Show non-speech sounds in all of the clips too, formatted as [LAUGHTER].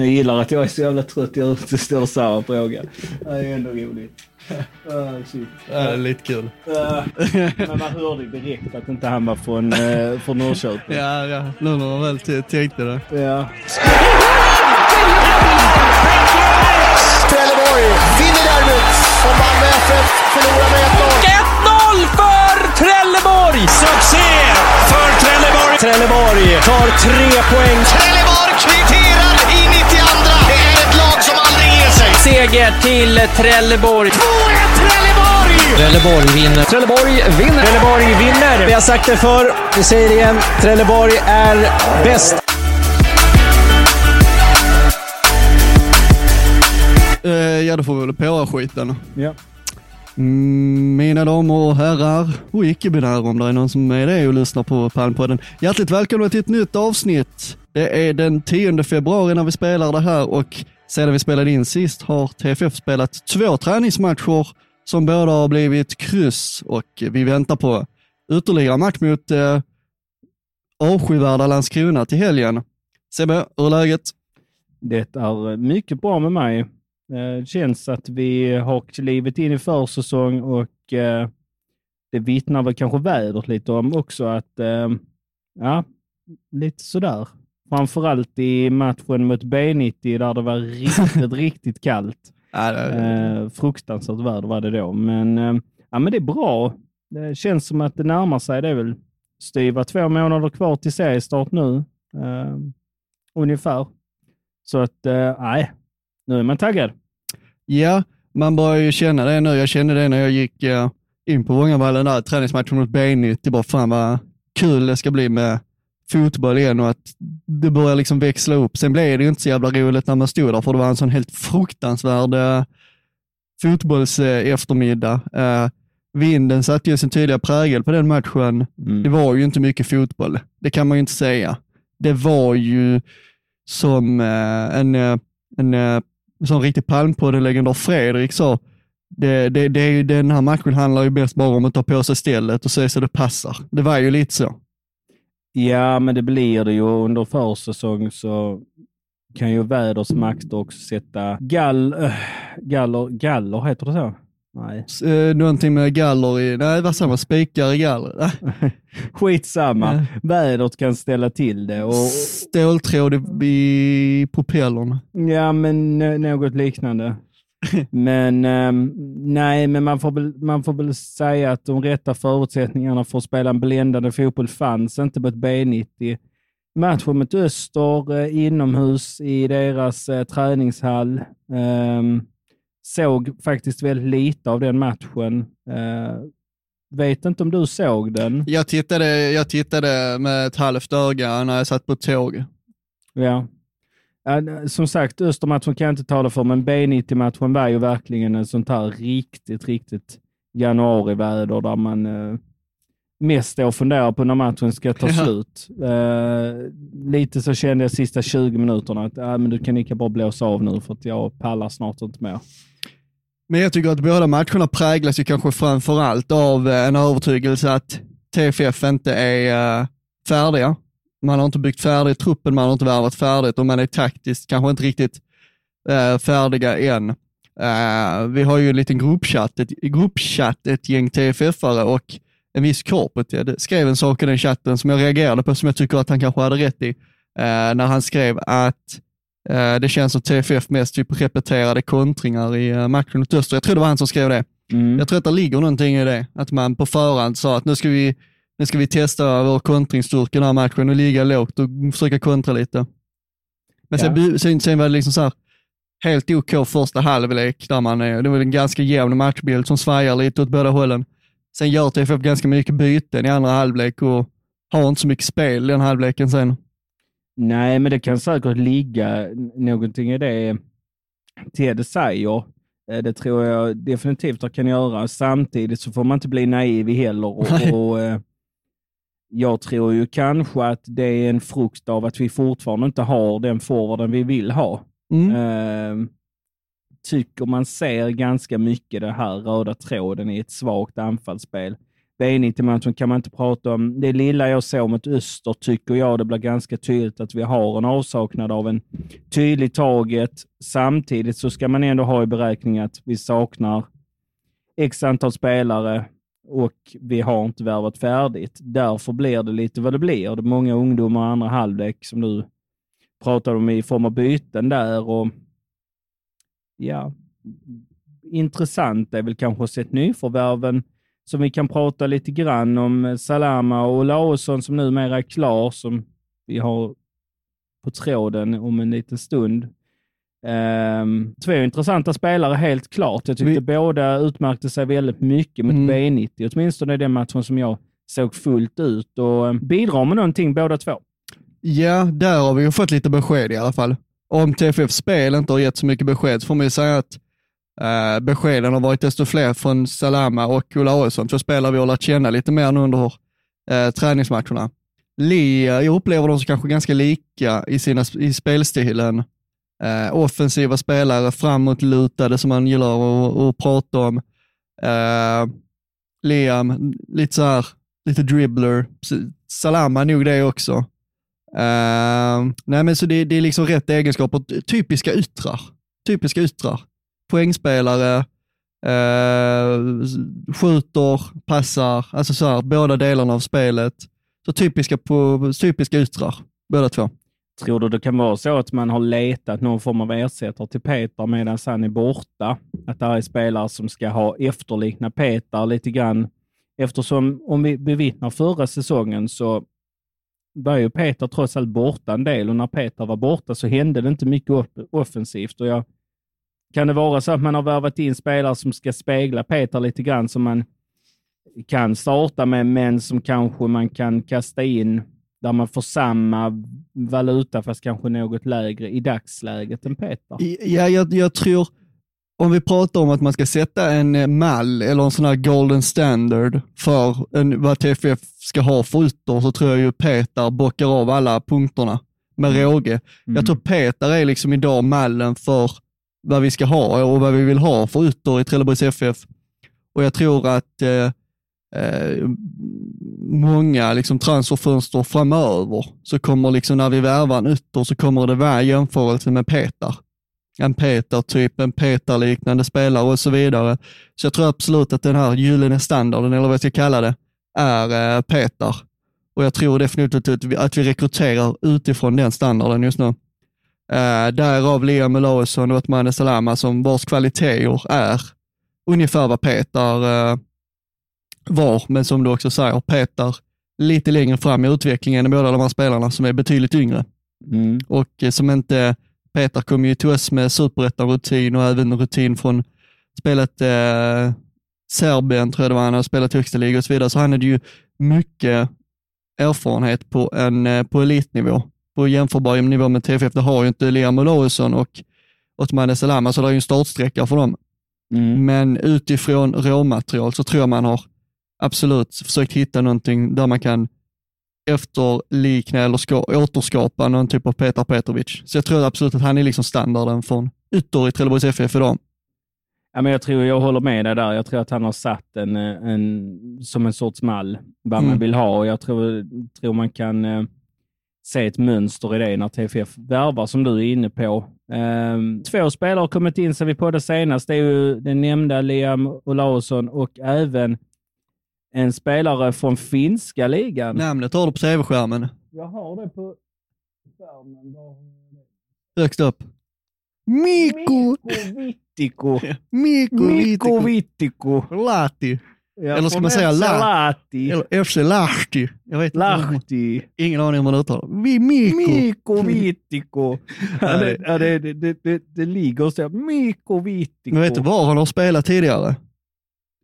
Jag gillar att jag är så jävla trött och står samma fråga. Det är ändå roligt. Uh, [LAUGHS] shit. Ja, det är lite kul. Uh, men man hörde direkt att inte han var från, uh, från Norrköping. Ja, ja, nu när man väl tänkte det. Ja. Trelleborg vinner derbyt och Malmö FF förlorar med 1-0. 1-0 för Trelleborg! Succé för Trelleborg! Trelleborg tar tre poäng. Trelleborg kvitterar Seger till Trelleborg. 2-1 Trelleborg! Trelleborg vinner. Trelleborg vinner. Trelleborg vinner. Vi har sagt det förr, vi säger det igen. Trelleborg är bäst. Eh, ja, då får vi väl på skiten. ja. Mm, mina damer och herrar och icke-binära om det är någon som är det och lyssnar på Palmpodden. Hjärtligt välkomna till ett nytt avsnitt. Det är den 10 februari när vi spelar det här och sedan vi spelade in sist har TFF spelat två träningsmatcher som båda har blivit kryss och vi väntar på ytterligare match mot eh, avskyvärda Landskrona till helgen. Sebbe, hur är läget? Det är mycket bra med mig. Eh, det känns att vi har klivit in i försäsong och eh, det vittnar väl kanske vädret lite om också att, eh, ja, lite sådär. Framförallt i matchen mot B90 där det var riktigt, [LAUGHS] riktigt kallt. Ja, Eh, fruktansvärt väder var det då, men, eh, ja, men det är bra. Det känns som att det närmar sig. Det är väl styva två månader kvar till seriestart nu, eh, ungefär. Så att, eh, nej, nu är man taggad. Ja, man börjar ju känna det nu. Jag kände det när jag gick eh, in på Vångavallen där, träningsmatchen mot B90. Det bara fan vad kul det ska bli med fotboll igen och att det börjar liksom växla upp. Sen blev det ju inte så jävla roligt när man stod där för det var en sån helt fruktansvärd eh, fotbolls eh, vinden satte ju sin tydliga prägel på den matchen. Mm. Det var ju inte mycket fotboll, det kan man ju inte säga. Det var ju som eh, en, en som riktig palmpodden-legendar Fredrik sa, det, det, det den här matchen handlar ju bäst bara om att ta på sig stället och se så det passar. Det var ju lite så. Ja, men det blir det ju under försäsong så kan ju vädersmakt också sätta gall, äh, galler, galler, heter det så? Nej, S- Eh, någonting med galler i, nej vad sa man, spikar i galler? [LAUGHS] Skitsamma. Ja. Vädret kan ställa till det. Och, Ståltråd i, propellrarna. Ja, men något liknande. [LAUGHS] Men ehm, nej, men man får, väl, man får väl säga att de rätta förutsättningarna för att spela en bländande fotboll fanns inte på ett B90. Matchen mot Öster eh, inomhus i deras eh, träningshall. Ehm, såg faktiskt väldigt lite av den matchen. Eh, vet inte om du såg den? Jag tittade, jag tittade med ett halvt öga när jag satt på tåg. Ja. Som sagt, Östermatchen kan jag inte tala för, men B90-matchen var ju verkligen en sånt här riktigt, riktigt januariväder där man eh, mest står och funderar på när matchen ska ta Ja. slut. Eh, lite så kände jag sista 20 minuterna att äh, men du kan lika bra blåsa av nu för att jag pallar snart inte mer. Men jag tycker att båda matcherna präglas ju kanske framför allt av eh, en övertygelse att TFF inte är eh, färdiga. Man har inte byggt färdigt truppen, man har inte värvat färdigt och man är taktiskt kanske inte riktigt eh, färdiga än. Eh, vi har ju en liten gruppchatt, ett, gruppchatt, ett gäng TFF-are och en viss korpet skrev en sak i den chatten som jag reagerade på, som jag tycker att han kanske hade rätt i, eh, när han skrev att Eh, Det känns som TFF mest typ repeterade kontringar i eh, matchen mot Öster. Jag tror det var han som skrev det. Mm. Jag tror att det ligger någonting i det, att man på förhand sa att nu ska vi, nu ska vi testa vår kontringsstyrka den här matchen och ligga lågt och försöka kontra lite. Men Ja. sen, sen var det liksom så här, helt OK första halvlek, där man är, det var en ganska jämn matchbild som svajar lite åt båda hållen. Sen gör TFF ganska mycket byten i andra halvlek och har inte så mycket spel i den halvleken sen. Nej, men det kan säkert ligga någonting i det Ted säger. Eh, Det tror jag definitivt att kan göra. Samtidigt så får man inte bli naiv heller. Och, och, eh, jag tror ju kanske att det är en frukt av att vi fortfarande inte har den forwarden vi vill ha. Mm. Eh, tycker man ser ganska mycket den här röda tråden i ett svagt anfallsspel. B90-matchen kan man inte prata om. Det lilla jag såg mot Öster tycker jag det blir ganska tydligt att vi har en avsaknad av en tydlig target. Samtidigt så ska man ändå ha i beräkning att vi saknar x antal spelare och vi har inte värvat färdigt. Därför blir det lite vad det blir. Det är många ungdomar i andra halvlek som du pratar om i form av byten där. Och ja, intressant är väl kanske att se nyförvärven som vi kan prata lite grann om. Salama och Olausson som numera är klar, som vi har på tråden om en liten stund. Um, två intressanta spelare helt klart. Jag tyckte vi... båda utmärkte sig väldigt mycket mot mm. B90, åtminstone i den matchen som jag såg fullt ut och um, bidrar med någonting båda två. Ja, där har vi ju fått lite besked i alla fall. Om TFF Spel inte har gett så mycket besked så får man ju säga att uh, beskeden har varit desto fler från Salama och Ola Aresson, två spelare vi har lärt känna lite mer nu under uh, träningsmatcherna. Lia, jag upplever dem som kanske ganska lika i, sina, i spelstilen eh, offensiva spelare, framåtlutade som man gillar att, att prata om. Eh, Liam, lite så här, lite dribbler. Salama nog det också. Eh, nej men så det, det, är liksom rätt egenskaper, typiska yttrar. Typiska yttrar. Poängspelare, uh, skjuter, passar, alltså så här, båda delarna av spelet. Så typiska, på, typiska yttrar, båda två. Tror du det kan vara så att man har letat någon form av ersättare till Peter medan han är borta? Att det är spelare som ska ha efterlikna Peter lite grann? Eftersom om vi bevittnar förra säsongen så var ju Peter trots allt borta en del och när Peter var borta så hände det inte mycket offensivt. Och jag, kan det vara så att man har värvat in spelare som ska spegla Peter lite grann som man kan starta med, men som kanske man kan kasta in där man får samma valuta fast kanske något lägre i dagsläget än Peter? Ja, jag, jag tror, om vi pratar om att man ska sätta en eh, mall eller en sån här golden standard för en, vad TFF ska ha för ytter så tror jag ju Peter bockar av alla punkterna med mm. råge. Mm. Jag tror Peter är liksom idag mallen för vad vi ska ha och vad vi vill ha för ytter i Trelleborgs FF. Och jag tror att eh, eh, många liksom transferfönster framöver så kommer liksom när vi värvar en ytter så kommer det vara jämförelse med Peter. En Peter-typ, en Peter-liknande spelare och så vidare. Så jag tror absolut att den här gyllene standarden, eller vad jag ska kalla det, är eh, Peter. Och jag tror definitivt att vi, att vi rekryterar utifrån den standarden just nu. Eh, därav Liam Olausson och Otmane Salama som vars kvaliteter är ungefär vad Peter eh, var, men som du också säger, Peter lite längre fram i utvecklingen än båda de här spelarna som är betydligt yngre. Mm. Och eh, som inte, Peter kom ju till oss med superettan-rutin och även rutin från spelet eh, Serbien, tror jag det var, han har spelat högsta liga och så vidare, så han hade ju mycket erfarenhet på, en, eh, på elitnivå, på jämförbar nivå med TFF. Det har ju inte Liam Olausson och Otmane Salama, så det är ju en startsträcka för dem. Mm. Men utifrån råmaterial så tror jag man har absolut försökt hitta någonting där man kan efterlikna eller ska, återskapa någon typ av Petar Petrovic. Så jag tror absolut att han är liksom standarden från ytter i Trelleborgs FF idag. Ja, men jag tror jag håller med dig där. Jag tror att han har satt en, en som en sorts mall vad mm. man vill ha och jag tror, tror man kan eh, se ett mönster i det när TFF värvar som du är inne på. Eh, två spelare har kommit in sen vi poddade senast. Det är ju den nämnda Liam Olausson och även en spelare från finska ligan. Namnet har du på tv-skärmen. Jag har det på skärmen. Högst upp. Mikko! Vittiko. Mikko Mikko Vittiko. Lati. Ja, Eller ska man säga Lahti? Eller FC Lahti. Jag vet Lahti. Ingen aning om man uttalar Vi Mikko. Mikko Vittiko. [LAUGHS] ja, det, ja, det, det, det, det ligger så. Mikko Vittiko. Men vet du var han har spelat tidigare?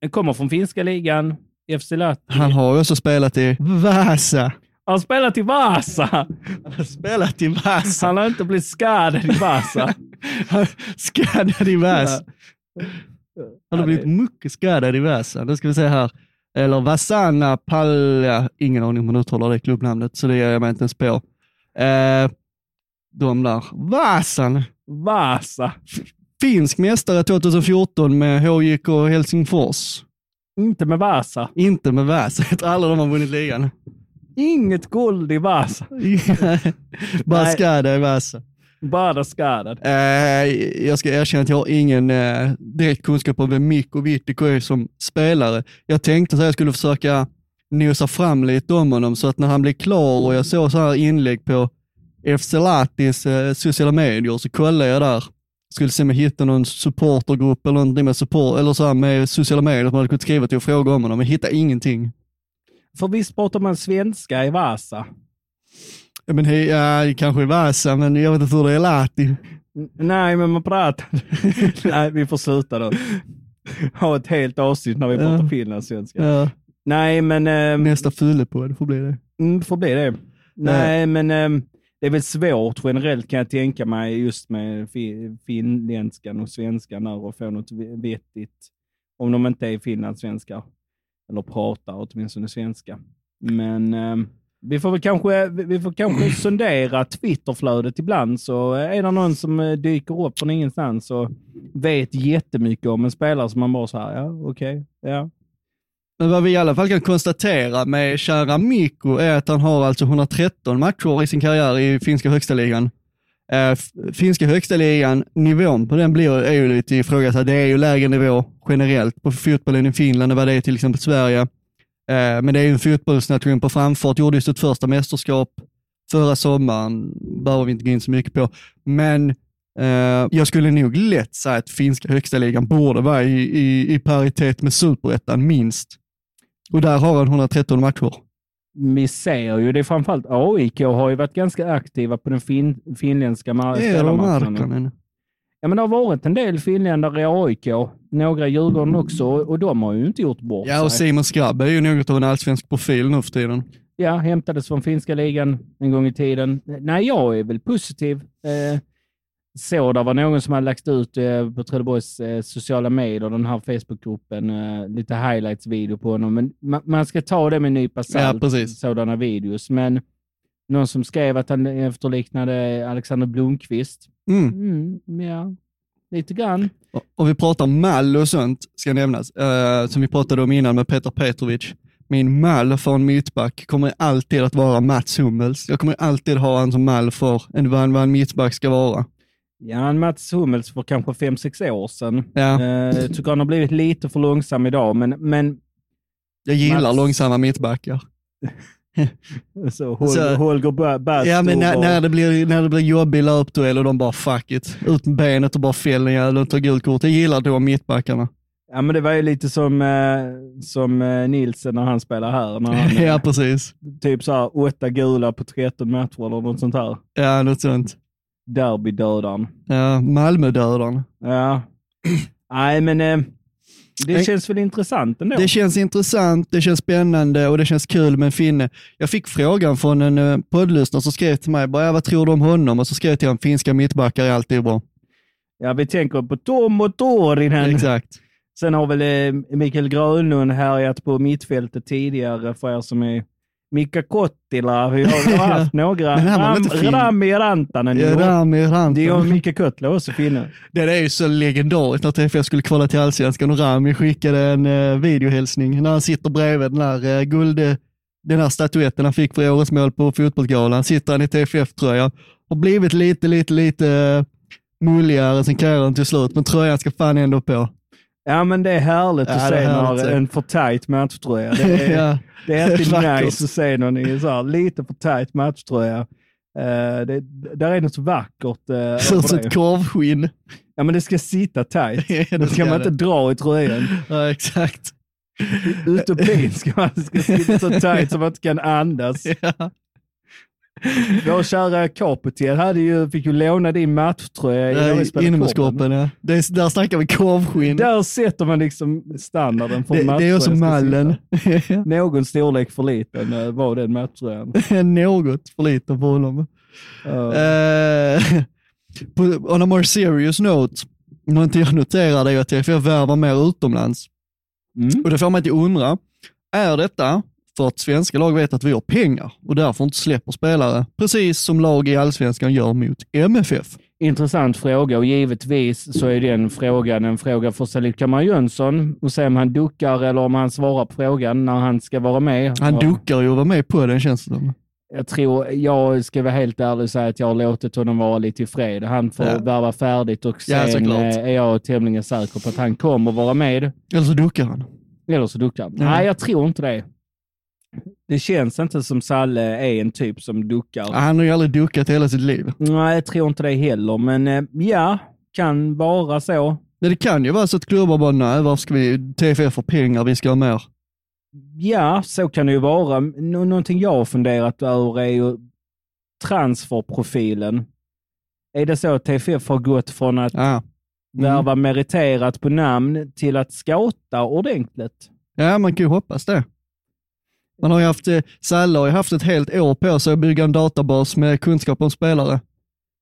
Han kommer från finska ligan. FC Lahti. Han har också spelat i Vasa. Han har spelat i Vasa. Han har spelat i Vasa. Han har inte blivit skadad i Vasa. [LAUGHS] skadad i Vasa. Han har blivit mycket skadad i Vasa. Nu ska vi se här. Eller Vasana Palja. Ingen aning om man uttalar det klubbnamnet, så det ger jag mig inte ens på. Eh, de där. Vasan. Vasa. Finsk mästare 2014 med HJK Helsingfors. Inte med Vasa. Inte med Vasa. Jag tror alla de har vunnit ligan. Inget guld i Vasa. [LAUGHS] Bara skada i Vasa. Bara skadad. Eh, jag ska erkänna att jag har ingen eh, direkt kunskap om vem Mikko Vittiko är som spelare. Jag tänkte att jag skulle försöka nosa fram lite om honom så att när han blir klar och jag såg så här inlägg på FC Latis eh, sociala medier så kollade jag där. Skulle se om jag hittade någon supportergrupp eller någonting med support, eller så här med sociala medier som hade kunnat skriva till och fråga om honom, men hittade ingenting. För visst pratar man svenska i Vasa? Ja, men hej, ja, kanske i Vasa, men jag vet inte hur det är Lati. Nej, men man pratar... [LAUGHS] Nej, vi får sluta då. Ha ett helt avsnitt när vi pratar Ja. finlandssvenska. Ja, Nej, men... Eh, nästa fyllepodd får bli det. mm, får bli det. Nej, men eh, det är väl svårt generellt kan jag tänka mig just med fi, finländskan och svenskan där och få något ve- vettigt. Om de inte är finlandssvenskar. Eller pratar åtminstone svenska. Men eh, vi får väl kanske, vi får kanske [CLEARS THROAT] sondera Twitterflödet ibland, så är det någon som eh, dyker upp från ingenstans och vet jättemycket om en spelare som man bara så här, ja okej, ja. Men vad vi i alla fall kan konstatera med kära Mikko är att han har alltså 113 matcher i sin karriär i finska högsta ligan. Eh, finska högsta ligan, nivån på den blir, är ju lite ifrågasatt. Det är ju lägre nivå generellt på fotbollen i Finland än vad det är till exempel Sverige. Eh, men det är ju en fotbollsnation på framfart, gjorde ju sitt första mästerskap förra sommaren, behöver vi inte gå in så mycket på. Men eh, jag skulle nog lätt säga att finska högsta ligan borde vara i, i, i paritet med superettan minst. Och där har han 113 matcher. Vi ser ju det, framförallt AIK har ju varit ganska aktiva på den fin, finländska spelarmarknaden. Ja, men det har varit en del finländare i AIK, några i Djurgården också, och de har ju inte gjort bort Ja, och sig. Simon Skrabb är ju något av en allsvensk profil nu för tiden. Ja, hämtades från finska ligan en gång i tiden. Nej, jag är väl positiv. Eh, så det var någon som hade lagt ut eh, på Trelleborgs eh, sociala medier, den här Facebookgruppen, eh, lite highlights-video på honom. Men man, man ska ta det med en nypa salt, precis. sådana videos. Men någon som skrev att han efterliknade Alexander Blomqvist. Mm. Mm, ja, lite grann. Och- Och vi pratar mall och sånt, ska nämnas, eh, som vi pratade om innan med Petar Petrovic. Min mall för en mittback kommer alltid att vara Mats Hummels. Jag kommer alltid ha han som mall för en, en- vad en mittback ska vara. Ja, en Mats Hummels för kanske fem sex år sedan. Ja, Eh, jag tycker han har blivit lite för långsam idag, men, men jag gillar Mats- långsamma mittbackar. [LAUGHS] så, Holger, Så- Holger Bastor Ja, men när, när, det blir, när det blir jobbig löpduell och de bara fuck it, ut med benet och bara fäll den jäveln och ta gult kort. Jag gillar då mittbackarna. Ja, men det var ju lite som, eh, som eh, Nielsen när han spelar här. När han, [LAUGHS] ja, precis. Typ så här åtta gula på 13 matcher eller något sånt här. Ja, något sånt. Derbydödaren. Ja, Malmödödaren. Ja. Nej, men eh, det känns väl intressant ändå. Det känns intressant, det känns spännande och det känns kul med en finne. Jag fick frågan från en uh, poddlyssnare som skrev till mig, bara, vad tror du om honom? Och så skrev jag till honom, finska mittbackar är alltid bra. Ja, vi tänker på Tom och Torinen. Exakt. Sen har väl eh, Mikael Grönlund härjat på mittfältet tidigare för er som är Mika Kottila. Vi har, [LAUGHS] haft några. Ram. Rami Rantanen. Ja. Rami Det är Rantanen. Mika Kottila också finne. Det är ju så legendariskt när TFF skulle kvala till allsvenskan och Rami skickade en uh, videohälsning när han sitter bredvid den här uh, guld, den här statyetten han fick för årets mål på fotbollsgalan. Sitter han i TFF-tröja. Har blivit lite, lite, lite uh, mulligare sen karriären till slut, men tröjan ska fan ändå på. Ja, men det är härligt Ja, att se när en för tajt matchtröja. [LAUGHS] Det är, ja. det är alltid [LAUGHS] nice att se någon i så här, lite för tajt matchtröja. Uh, det, där är något vackert. Uh, Ser ut som ett korvskinn. Ja, men det ska sitta tajt. [LAUGHS] Ja, det ska man det. inte dra i tröjan. Ja, exakt. Utopin ska man ska sitta så tajt så man inte kan andas. Ja. Vår kära Capotel hade ju, fick ju låna din matchtröja Inomhuskorpen, ja. Det där snackar vi korvskinn. Där sätter man liksom standarden för Det, det är också mallen. [LAUGHS] Någon storlek för liten eh, var den matchtröjan. [LAUGHS] Något för lite på honom. Eh, [LAUGHS] på, on a more serious note, någonting jag noterade är att TFF värvar mer utomlands. Mm. Och det får mig till undra, är detta för att svenska lag vet att vi har pengar och därför inte släpper spelare, precis som lag i allsvenskan gör mot MFF? intressant fråga och givetvis så är den frågan en fråga för Salif Kamara Jönsson och se om han duckar eller om han svarar på frågan när han ska vara med. Han duckar ju att vara med på den känns det som. Jag tror, jag ska vara helt ärlig och säga att jag har låtit honom vara lite i fred. Han får Ja. värva färdigt och Ja, sen såklart. eh, är jag tämligen säker på att han kommer vara med. Eller så duckar han. Eller så duckar han. Nej, jag tror inte det. Det känns inte som Salle är en typ som duckar. Han har ju aldrig duckat hela sitt liv. Nej, jag tror inte det heller, men eh, ja, kan vara så. Men det kan ju vara så att klubbar bara, nej varför ska vi, TFF för pengar, vi ska ha mer. Ja, så kan det ju vara. Nå- någonting jag har funderat över är ju transferprofilen. Är det så att TFF har gått från att Ja. värva meriterat på namn till att scouta ordentligt? ja, man kan ju hoppas det. Man har ju haft, eh, Salle har ju haft ett helt år på sig att bygga en databas med kunskap om spelare.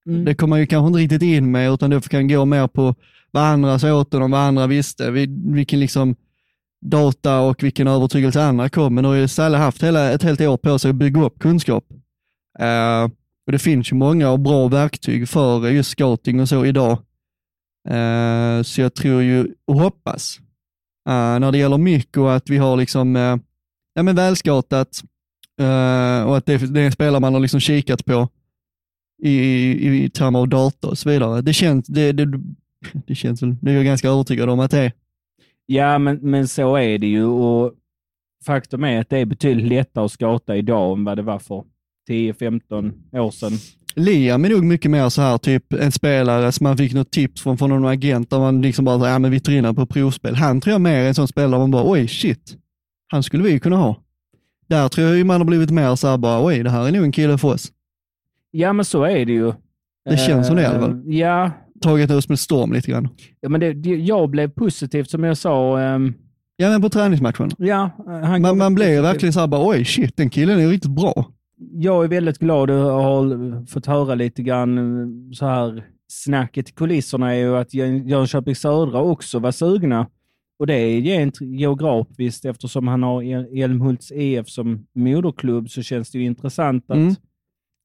Mm. Det kommer man ju kanske inte riktigt in med, utan det kan gå mer på vad andra sa åt honom, vad andra visste, vil- vilken liksom data och vilken övertygelse andra kom. Men nu har ju Salle haft hela, ett helt år på sig att bygga upp kunskap. Eh, och det finns ju många och bra verktyg för just scouting och så idag. Eh, så jag tror ju och hoppas eh, när det gäller Mikko att vi har liksom uh, ja, men välscoutat eh, och att det, det är en spelare man har liksom kikat på i, i, i termer av data och så vidare. Det känns, det, det, det känns väl, det är jag ganska övertygad om att det är. Ja, men, men så är det ju och faktum är att det är betydligt lättare att scouta idag än vad det var för 10-15 år sedan. Liam är nog mycket mer så här, typ en spelare som man fick något tips från, från någon agent där man liksom bara, ja men vi honom på provspel. Han tror jag mer är en sån spelare man bara, oj shit, han skulle vi ju kunna ha. Där tror jag ju man har blivit mer så här bara, oj det här är nog en kille för oss. Ja, men så är det ju. Det känns som det i alla Eh, fall. Ja, Tagit oss med storm lite grann. ja men det, jag blev positivt som jag sa. ehm, Ja men på träningsmatchen. ja, han Man, man positiv. verkligen så här bara, oj shit, den killen är riktigt bra. Jag är väldigt glad att ha fått höra lite grann eh, så här snacket i kulisserna är ju att Jön- Jönköping Södra också var sugna. Och det är gent geografiskt eftersom han har Älmhults EF som moderklubb så känns det ju intressant att, Mm.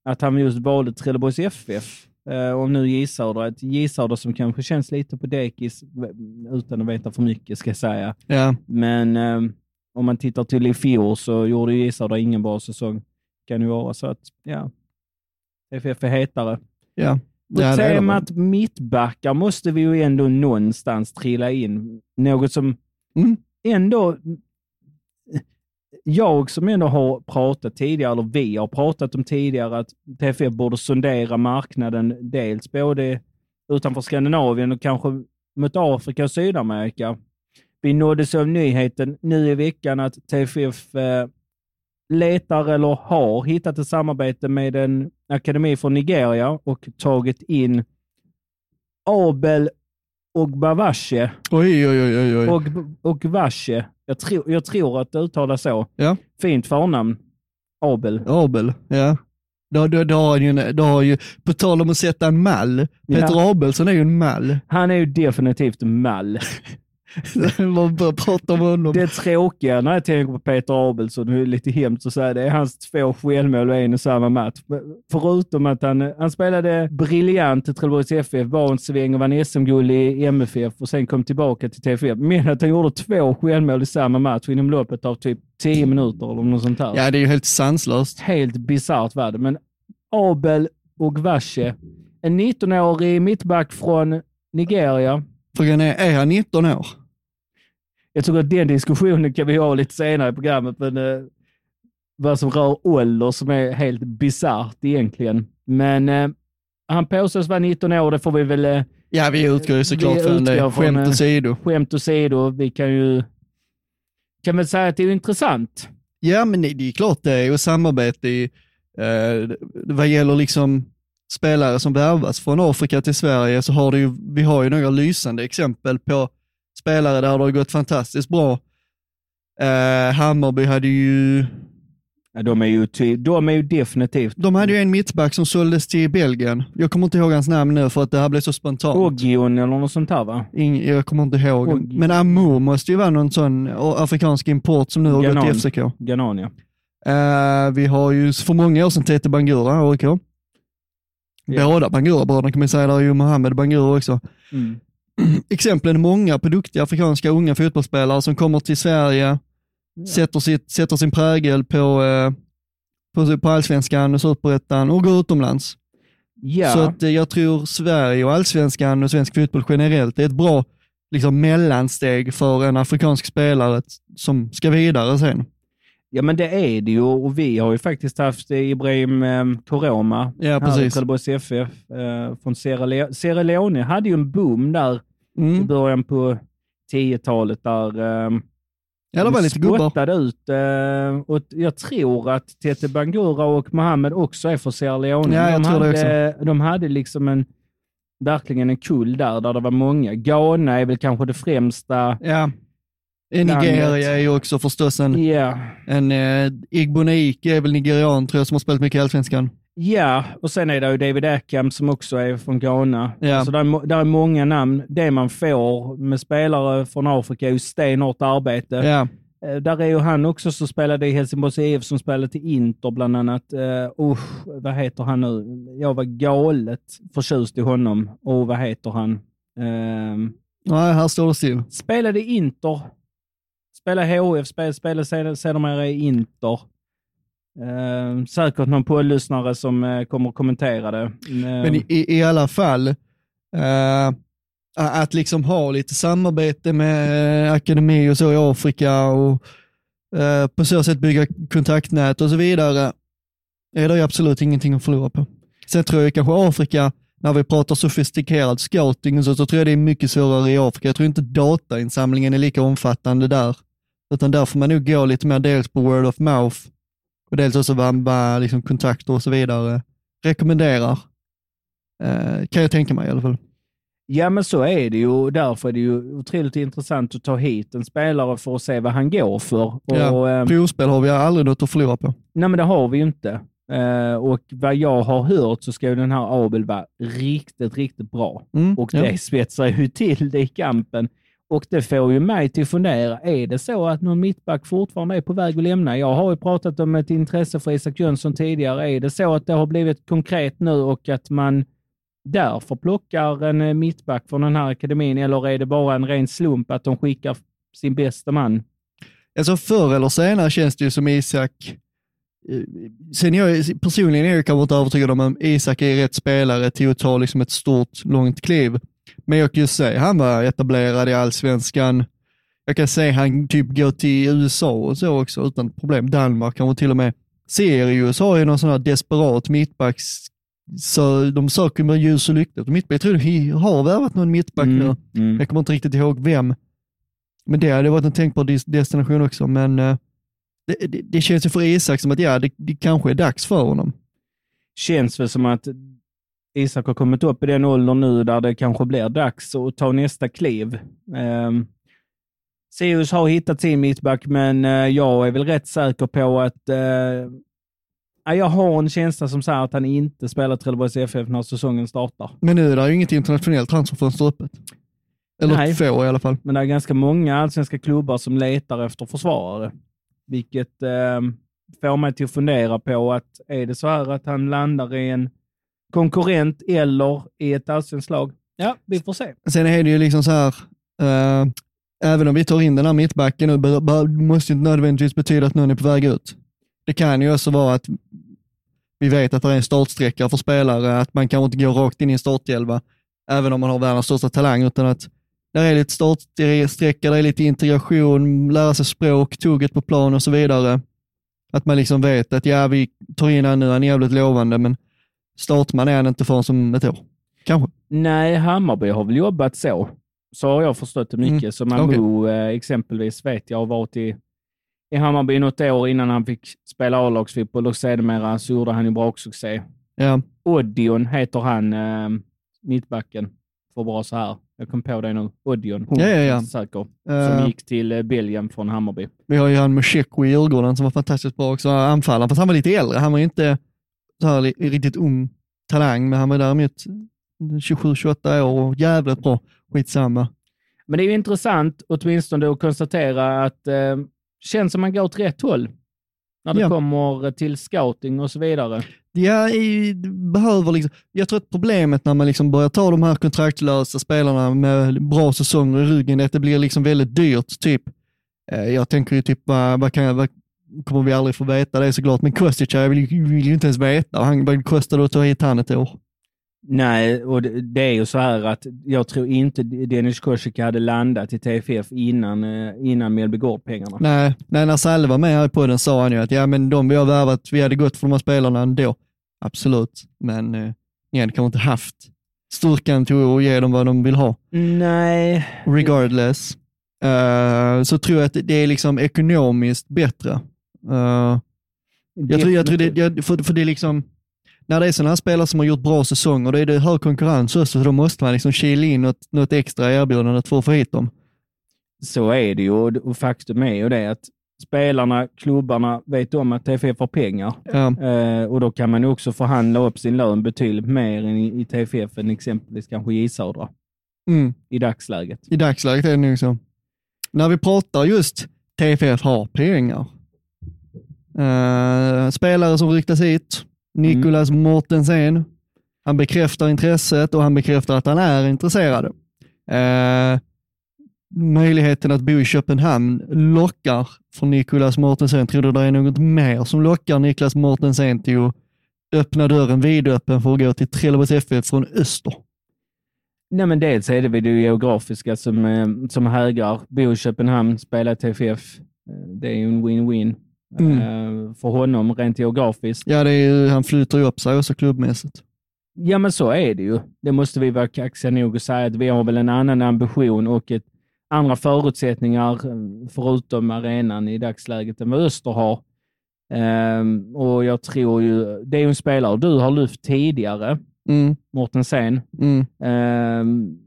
att han just valde Trelleborgs FF. Eh, och nu J ett J som kanske känns lite på dekis utan att veta för mycket ska jag säga. Ja, Men eh, om man tittar till i fjol så gjorde J ingen bra säsong. Kan ju vara så att, ja, FF är hetare. ja. På Ja, temat mittbackar måste vi ju ändå någonstans trilla in. Något som Mm. ändå... Jag som ändå har pratat tidigare, eller vi har pratat om tidigare, att TFF borde sondera marknaden dels både utanför Skandinavien och kanske mot Afrika och Sydamerika. Vi nåddes av nyheten nu i veckan att TFF eh, letar eller har hittat ett samarbete med en akademi från Nigeria och tagit in Abel Ogbavashe. Oj, oj, oj, oj. oj. Och, och Vashe. Jag tror, jag tror att det uttalas så. Ja. Fint förnamn. Abel. Abel, ja. Då, då, då, har ju, då har ju, på tal om att sätta en mall, Peter Abelsson är ju en mall. Han är ju definitivt mall. [LAUGHS] [LAUGHS] Man börjar prata om honom. Det tråkiga när jag tänker på Peter Abelsson, det är lite hemskt att säga det, är hans två självmål och en och samma match. Förutom att han, han spelade briljant i Trelleborgs FF, var en sväng och vann SM-guld i MFF och sen kom tillbaka till TFF. Men att han gjorde två självmål i samma match inom loppet av typ 10 minuter eller något sånt där. Ja, det är ju helt sanslöst. Helt bisarrt var det. Men Abel Ogvashe, en 19-årig mittback från Nigeria. Frågan är, är han 19 år? Jag tror att den diskussionen kan vi ha lite senare i programmet, men eh, vad som rör ålder som är helt bisarrt egentligen. Men eh, han påstås vara 19 år, det får vi väl eh, Ja, vi utgår ju såklart från det. Skämt eh, åsido. skämt åsido. Vi kan ju kan väl säga att det är intressant. Ja, men det det är klart det är. Och samarbete i, eh, vad gäller liksom spelare som värvas från Afrika till Sverige så har ju, vi har ju några lysande exempel på spelare där det har gått fantastiskt bra. Eh, Hammarby hade ju, Ja, de, är ju de är ju definitivt... de hade ju en mittback som såldes till Belgien. Jag kommer inte ihåg hans namn nu för att det här blev så spontant. Ogion eller något sånt här va? Ing, jag kommer inte ihåg. Och- Men Amour måste ju vara någon sån afrikansk import som nu har Ganon. gått till FCK. Ganania. Eh, vi har ju för många år sedan Tete Bangura, AIK. Ja. Båda Bangura-bröderna kan man säga, där är ju Mohammed Bangura också. Mm. [CLEARS THROAT] Exemplen är många på duktiga afrikanska unga fotbollsspelare som kommer till Sverige, sätter, sitt, sätter sin prägel på, eh, på, på allsvenskan och superettan och går utomlands. Ja, Så att, eh, jag tror Sverige och allsvenskan och svensk fotboll generellt är ett bra liksom, mellansteg för en afrikansk spelare som ska vidare sen. ja, men det är det ju och vi har ju faktiskt haft eh, Ibrahim eh, Koroma Ja, här i precis. Trelleborgs FF eh, från Sierra, Le- Sierra Leone. hade ju en boom där i Mm. början på 10-talet där eh, Ja, det var lite gubbar. spottade ut. Eh, och jag tror att Tete Bangura och Mohammed också är från Sierra Leone. Ja, jag de, tror det hade, de hade liksom en, verkligen en kull där, där det var många. Ghana är väl kanske det främsta. Ja. I Nigeria är ju också förstås en, Ja, en eh, Igboneik är väl nigerian tror jag som har spelat mycket i Allsvenskan. ja. och sen är det ju David Ackham som också är från Ghana. Ja. Så där är, där är många namn. Det man får med spelare från Afrika är ju stenhårt arbete. Eh, Där är ju han också som spelade i Helsingborgs IF som spelade till Inter bland annat. Uh, usch, vad heter han nu? Jag var galet förtjust i honom. Och vad heter han? Uh, Nej, här står det still. spelade Inter. Spela HF, spel, spela sedermera i Inter. Eh, säkert någon poddlyssnare som eh, kommer att kommentera det. Men ehm, i, i, alla fall, eh, att liksom ha lite samarbete med eh, akademi och så i Afrika och eh, på så sätt bygga kontaktnät och så vidare, är det ju absolut ingenting att förlora på. Sen tror jag kanske Afrika, när vi pratar sofistikerad scouting och så, så tror jag det är mycket svårare i Afrika. Jag tror inte datainsamlingen är lika omfattande där, utan där får man nog gå lite mer dels på word of mouth och dels också vad, liksom kontakter och så vidare rekommenderar. Eh, kan jag tänka mig i alla fall. Ja, men så är det ju. Därför är det ju otroligt intressant att ta hit en spelare för att se vad han går för. Och, Ja. ehm, Provspel har vi aldrig något att förlora på. Nej, men det har vi ju inte. Eh, och vad jag har hört så ska den här Abel vara riktigt, riktigt bra. Mm, Och ja. det spetsar ju till det i kampen. Och det får ju mig till att fundera, är det så att någon mittback fortfarande är på väg att lämna? Jag har ju pratat om ett intresse för Isak Jönsson tidigare. Är det så att det har blivit konkret nu och att man därför plockar en eh, mittback från den här akademin, eller är det bara en ren slump att de skickar sin bästa man? Alltså förr eller senare känns det ju som Isak, eh, sen jag personligen är jag kanske inte övertygad om att Isak är rätt spelare till att ta liksom ett stort, långt kliv. Men jag kan ju säga, han var etablerad i allsvenskan. Jag kan säga han typ går till USA och så också utan problem. Danmark kanske till och med. Sirius har ju någon sån här desperat mittbacks, så de söker med ljus och lykta. Mittback, jag tror de har värvat någon mittback nu. mm. Jag kommer inte riktigt ihåg vem. Men det hade varit en tänkbar destination också, men eh, det, det, det känns ju för Isak som att ja, det, det kanske är dags för honom. känns väl som att Isak har kommit upp i den åldern nu där det kanske blir dags att ta nästa kliv. Um, Sirius har hittat sin mittback, men eh, jag är väl rätt säker på att ja, jag har en känsla som säger att han inte spelar Trelleborgs FF när säsongen startar. Men nu är det ju inget internationellt transferfönster öppet. Eller Nej. få i alla fall. Men det är ganska många allsvenska klubbar som letar efter försvarare, vilket eh, får mig till att fundera på att är det så här att han landar i en konkurrent eller i ett allsvenskt lag? Ja, vi får se. Sen är det ju liksom så här, eh, även om vi tar in den här mittbacken nu, måste inte nödvändigtvis betyda att någon är på väg ut. Det kan ju också vara att vi vet att det är en startsträcka för spelare, att man kanske inte går rakt in i en startelva, även om man har världens största talang, utan att det är lite startsträcka, det är lite integration, lära sig språk, tugget på plan och så vidare. Att man liksom vet att ja, vi tar in han nu, han är jävligt lovande, men startman är han inte förrän som ett år. Kanske. Nej, Hammarby har väl jobbat så. Så har jag förstått det mycket. Mm, Så Mamou eh, exempelvis vet jag har varit i, i Hammarby något år innan han fick spela A-lagsfotboll och sedermera så gjorde han ju bra succé. Ja, Odion heter han, eh, mittbacken. Får bra så här. Jag kom på det nu. Odion. Ja, ja, ja. Säker. Som gick till eh, Belgien från Hammarby. Vi har ju han Musheko i Djurgården som var fantastiskt bra också, anfallaren, fast han var lite äldre. Han var ju inte så här riktigt ung talang, men han var däremot 27-28 år och jävligt bra. Skitsamma. Men det är ju intressant åtminstone att konstatera att eh, känns som man går åt rätt håll. när det Ja. kommer till scouting och så vidare. Ja, i, behöver liksom, jag tror att problemet när man liksom börjar ta de här kontraktlösa spelarna med bra säsonger i ryggen är att det blir liksom väldigt dyrt. Typ, eh, jag tänker ju typ, vad, vad kan jag, vad, kommer vi aldrig få veta det såklart, men Kostic, jag vill, vill ju inte ens veta. Han, vad kostar det att ta hit han ett år? Nej, och det, det är ju så här att jag tror inte Dennis Kosicka hade landat i TFF innan, eh, innan Mjällby Gård-pengarna. Nej, nej, när Salle var med här på den sa han ju att ja, men de vi har värvat, vi hade gått för de här spelarna ändå. Absolut, men eh, igen, kanske inte haft styrkan till att ge dem vad de vill ha. Nej, regardless, eh, så tror jag att det är liksom ekonomiskt bättre. Eh, jag, tror, jag tror det, jag, för, för det är liksom, när det är sådana här spelare som har gjort bra säsonger, då är det hög konkurrens också, så då måste man liksom kila in något, något extra erbjudande för att få hit dem. Så är det ju och faktum är ju det att spelarna, klubbarna vet om att TFF har pengar Ja, eh, och då kan man också förhandla upp sin lön betydligt mer än i, i TFF än exempelvis kanske J Södra mm, i dagsläget. I dagsläget är det nog så. När vi pratar just TFF har pengar. Eh, spelare som ryktas hit, Nicolas Mortensen. Han bekräftar intresset och han bekräftar att han är intresserad. Eh, möjligheten att bo i Köpenhamn lockar för Nicolas Mortensen. Tror du det är något mer som lockar Niklas Mortensen till att öppna dörren vidöppen för att gå till Trelleborgs FF från öster? Nej, men dels är det väl det geografiska som, eh, som hägrar. Bo i Köpenhamn, spela TFF. Det är ju en win-win Mm. eh, för honom rent geografiskt. Ja, det är han flyter ju upp sig också klubbmässigt. Ja, men så är det ju. Det måste vi vara kaxiga nog att säga att vi har väl en annan ambition och ett, andra förutsättningar eh, förutom arenan i dagsläget än vad Öster har. Ehm, och jag tror ju, det är ju en spelare du har lyft tidigare, Mm, Mortensen. mm. Ehm,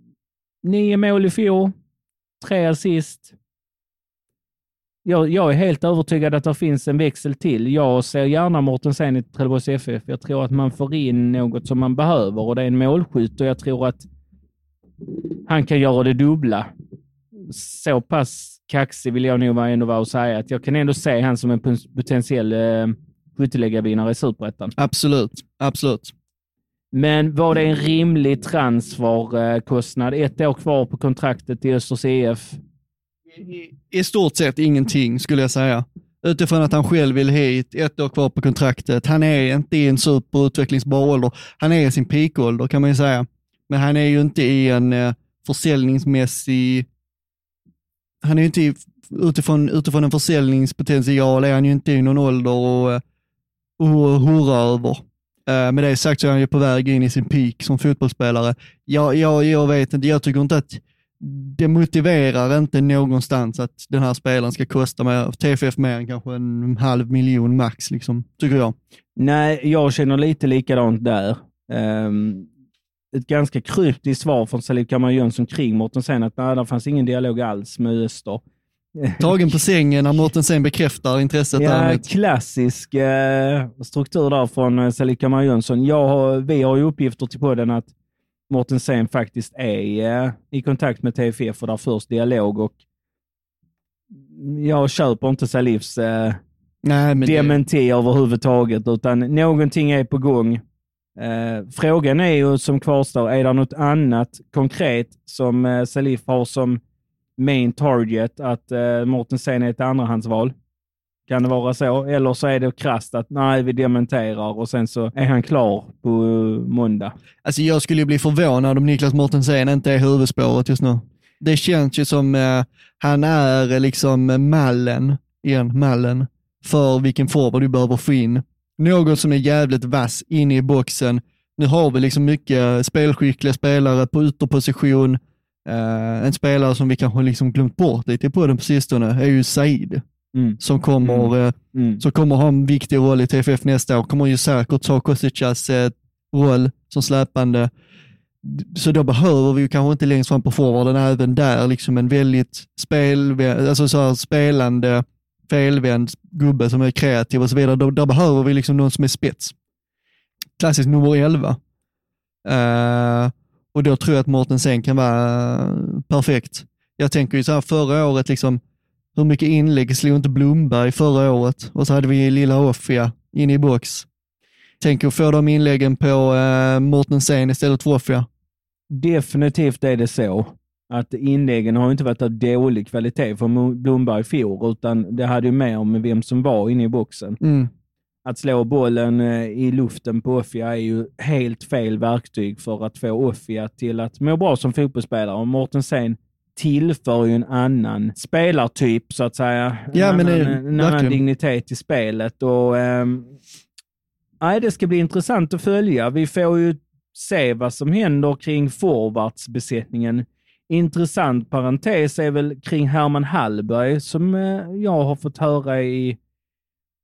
nio mål i fjol, tre assist. Jag, jag är helt övertygad att det finns en växel till. Jag ser gärna Mortensen i Trelleborgs FF. Jag tror att man får in något som man behöver och det är en målskytt och jag tror att han kan göra det dubbla. Så pass kaxig vill jag nog vara ändå vara och säga att jag kan ändå se han som en potentiell eh, skytteligavinnare i Superettan. Absolut, absolut. Men var det en rimlig transferkostnad? Ett år kvar på kontraktet till Östers IF. I, stort sett ingenting skulle jag säga. Utifrån att han själv vill hit, ett år kvar på kontraktet. Han är inte i en superutvecklingsbar ålder. Han är i sin peakålder kan man ju säga. Men han är ju inte i en eh, försäljningsmässig... Han är ju inte i, utifrån, utifrån en försäljningspotential är han ju inte i någon ålder och, eh, och hurra över. Eh, med det sagt så är han ju på väg in i sin peak som fotbollsspelare. Jag, jag, jag vet inte, jag tycker inte att det motiverar inte någonstans att den här spelaren ska kosta mer, TFF mer än kanske en halv miljon max, liksom, tycker jag. Nej, jag känner lite likadant där. Um, ett ganska kryptiskt svar från Salif Kamar Jönsson kring Mortensen att nej, det fanns ingen dialog alls med Öster. [LAUGHS] Tagen på sängen när Mårten sen bekräftar intresset Ja, klassisk eh, struktur där från eh, Salif Kamar Jönsson. Jag har, vi har ju uppgifter till podden att Mortensen faktiskt är eh, i kontakt med TFF och där förs dialog och jag köper inte Salifs eh, Nej, men det, dementi överhuvudtaget, utan någonting är på gång. Eh, frågan är ju som kvarstår, är det något annat konkret som eh, Salif har som main target, att eh, Mortensen är ett andrahandsval? Kan det vara så? Eller så är det krasst att nej, vi dementerar och sen så är han klar på eh, måndag. alltså jag skulle ju bli förvånad om Niklas Mortensen inte är huvudspåret just nu. Det känns ju som eh, han är eh, liksom mallen, igen, mallen, för vilken forward du behöver få in. Någon som är jävligt vass inne i boxen. Nu har vi liksom mycket spelskickliga spelare på ytterposition. Eh, en spelare som vi kanske liksom glömt bort lite på den på sistone är ju Said, Mm. som kommer, eh, Mm. som kommer ha en viktig roll i TFF nästa år. Kommer ju säkert ta Kosticas eh, roll som släpande. Så då behöver vi ju kanske inte längst fram på forwarden även där liksom en väldigt spel, alltså så här spelande, felvänd gubbe som är kreativ och så vidare. Då, där behöver vi liksom någon som är spets. Klassisk nummer 11. Eh, och då tror jag att Mårten sen kan vara perfekt. Jag tänker ju så här förra året, liksom, hur mycket inlägg slog inte Blomberg förra året? Och så hade vi lilla Offia inne i box. Tänk att få de inläggen på eh, Mortensen istället för Offia. Definitivt är det så att inläggen har inte varit av dålig kvalitet från Blomberg i fjol, utan det hade ju mer om vem som var inne i boxen. Mm. Att slå bollen eh, i luften på Offia är ju helt fel verktyg för att få Offia till att må bra som fotbollsspelare. Och Mortensen tillför ju en annan spelartyp, så att säga. En, Ja, men annan, det- en annan dignitet i spelet. Och, nej, det ska bli intressant att följa. Vi får ju se vad som händer kring forwardsbesättningen. Intressant parentes är väl kring Herman Hallberg som eh, jag har fått höra i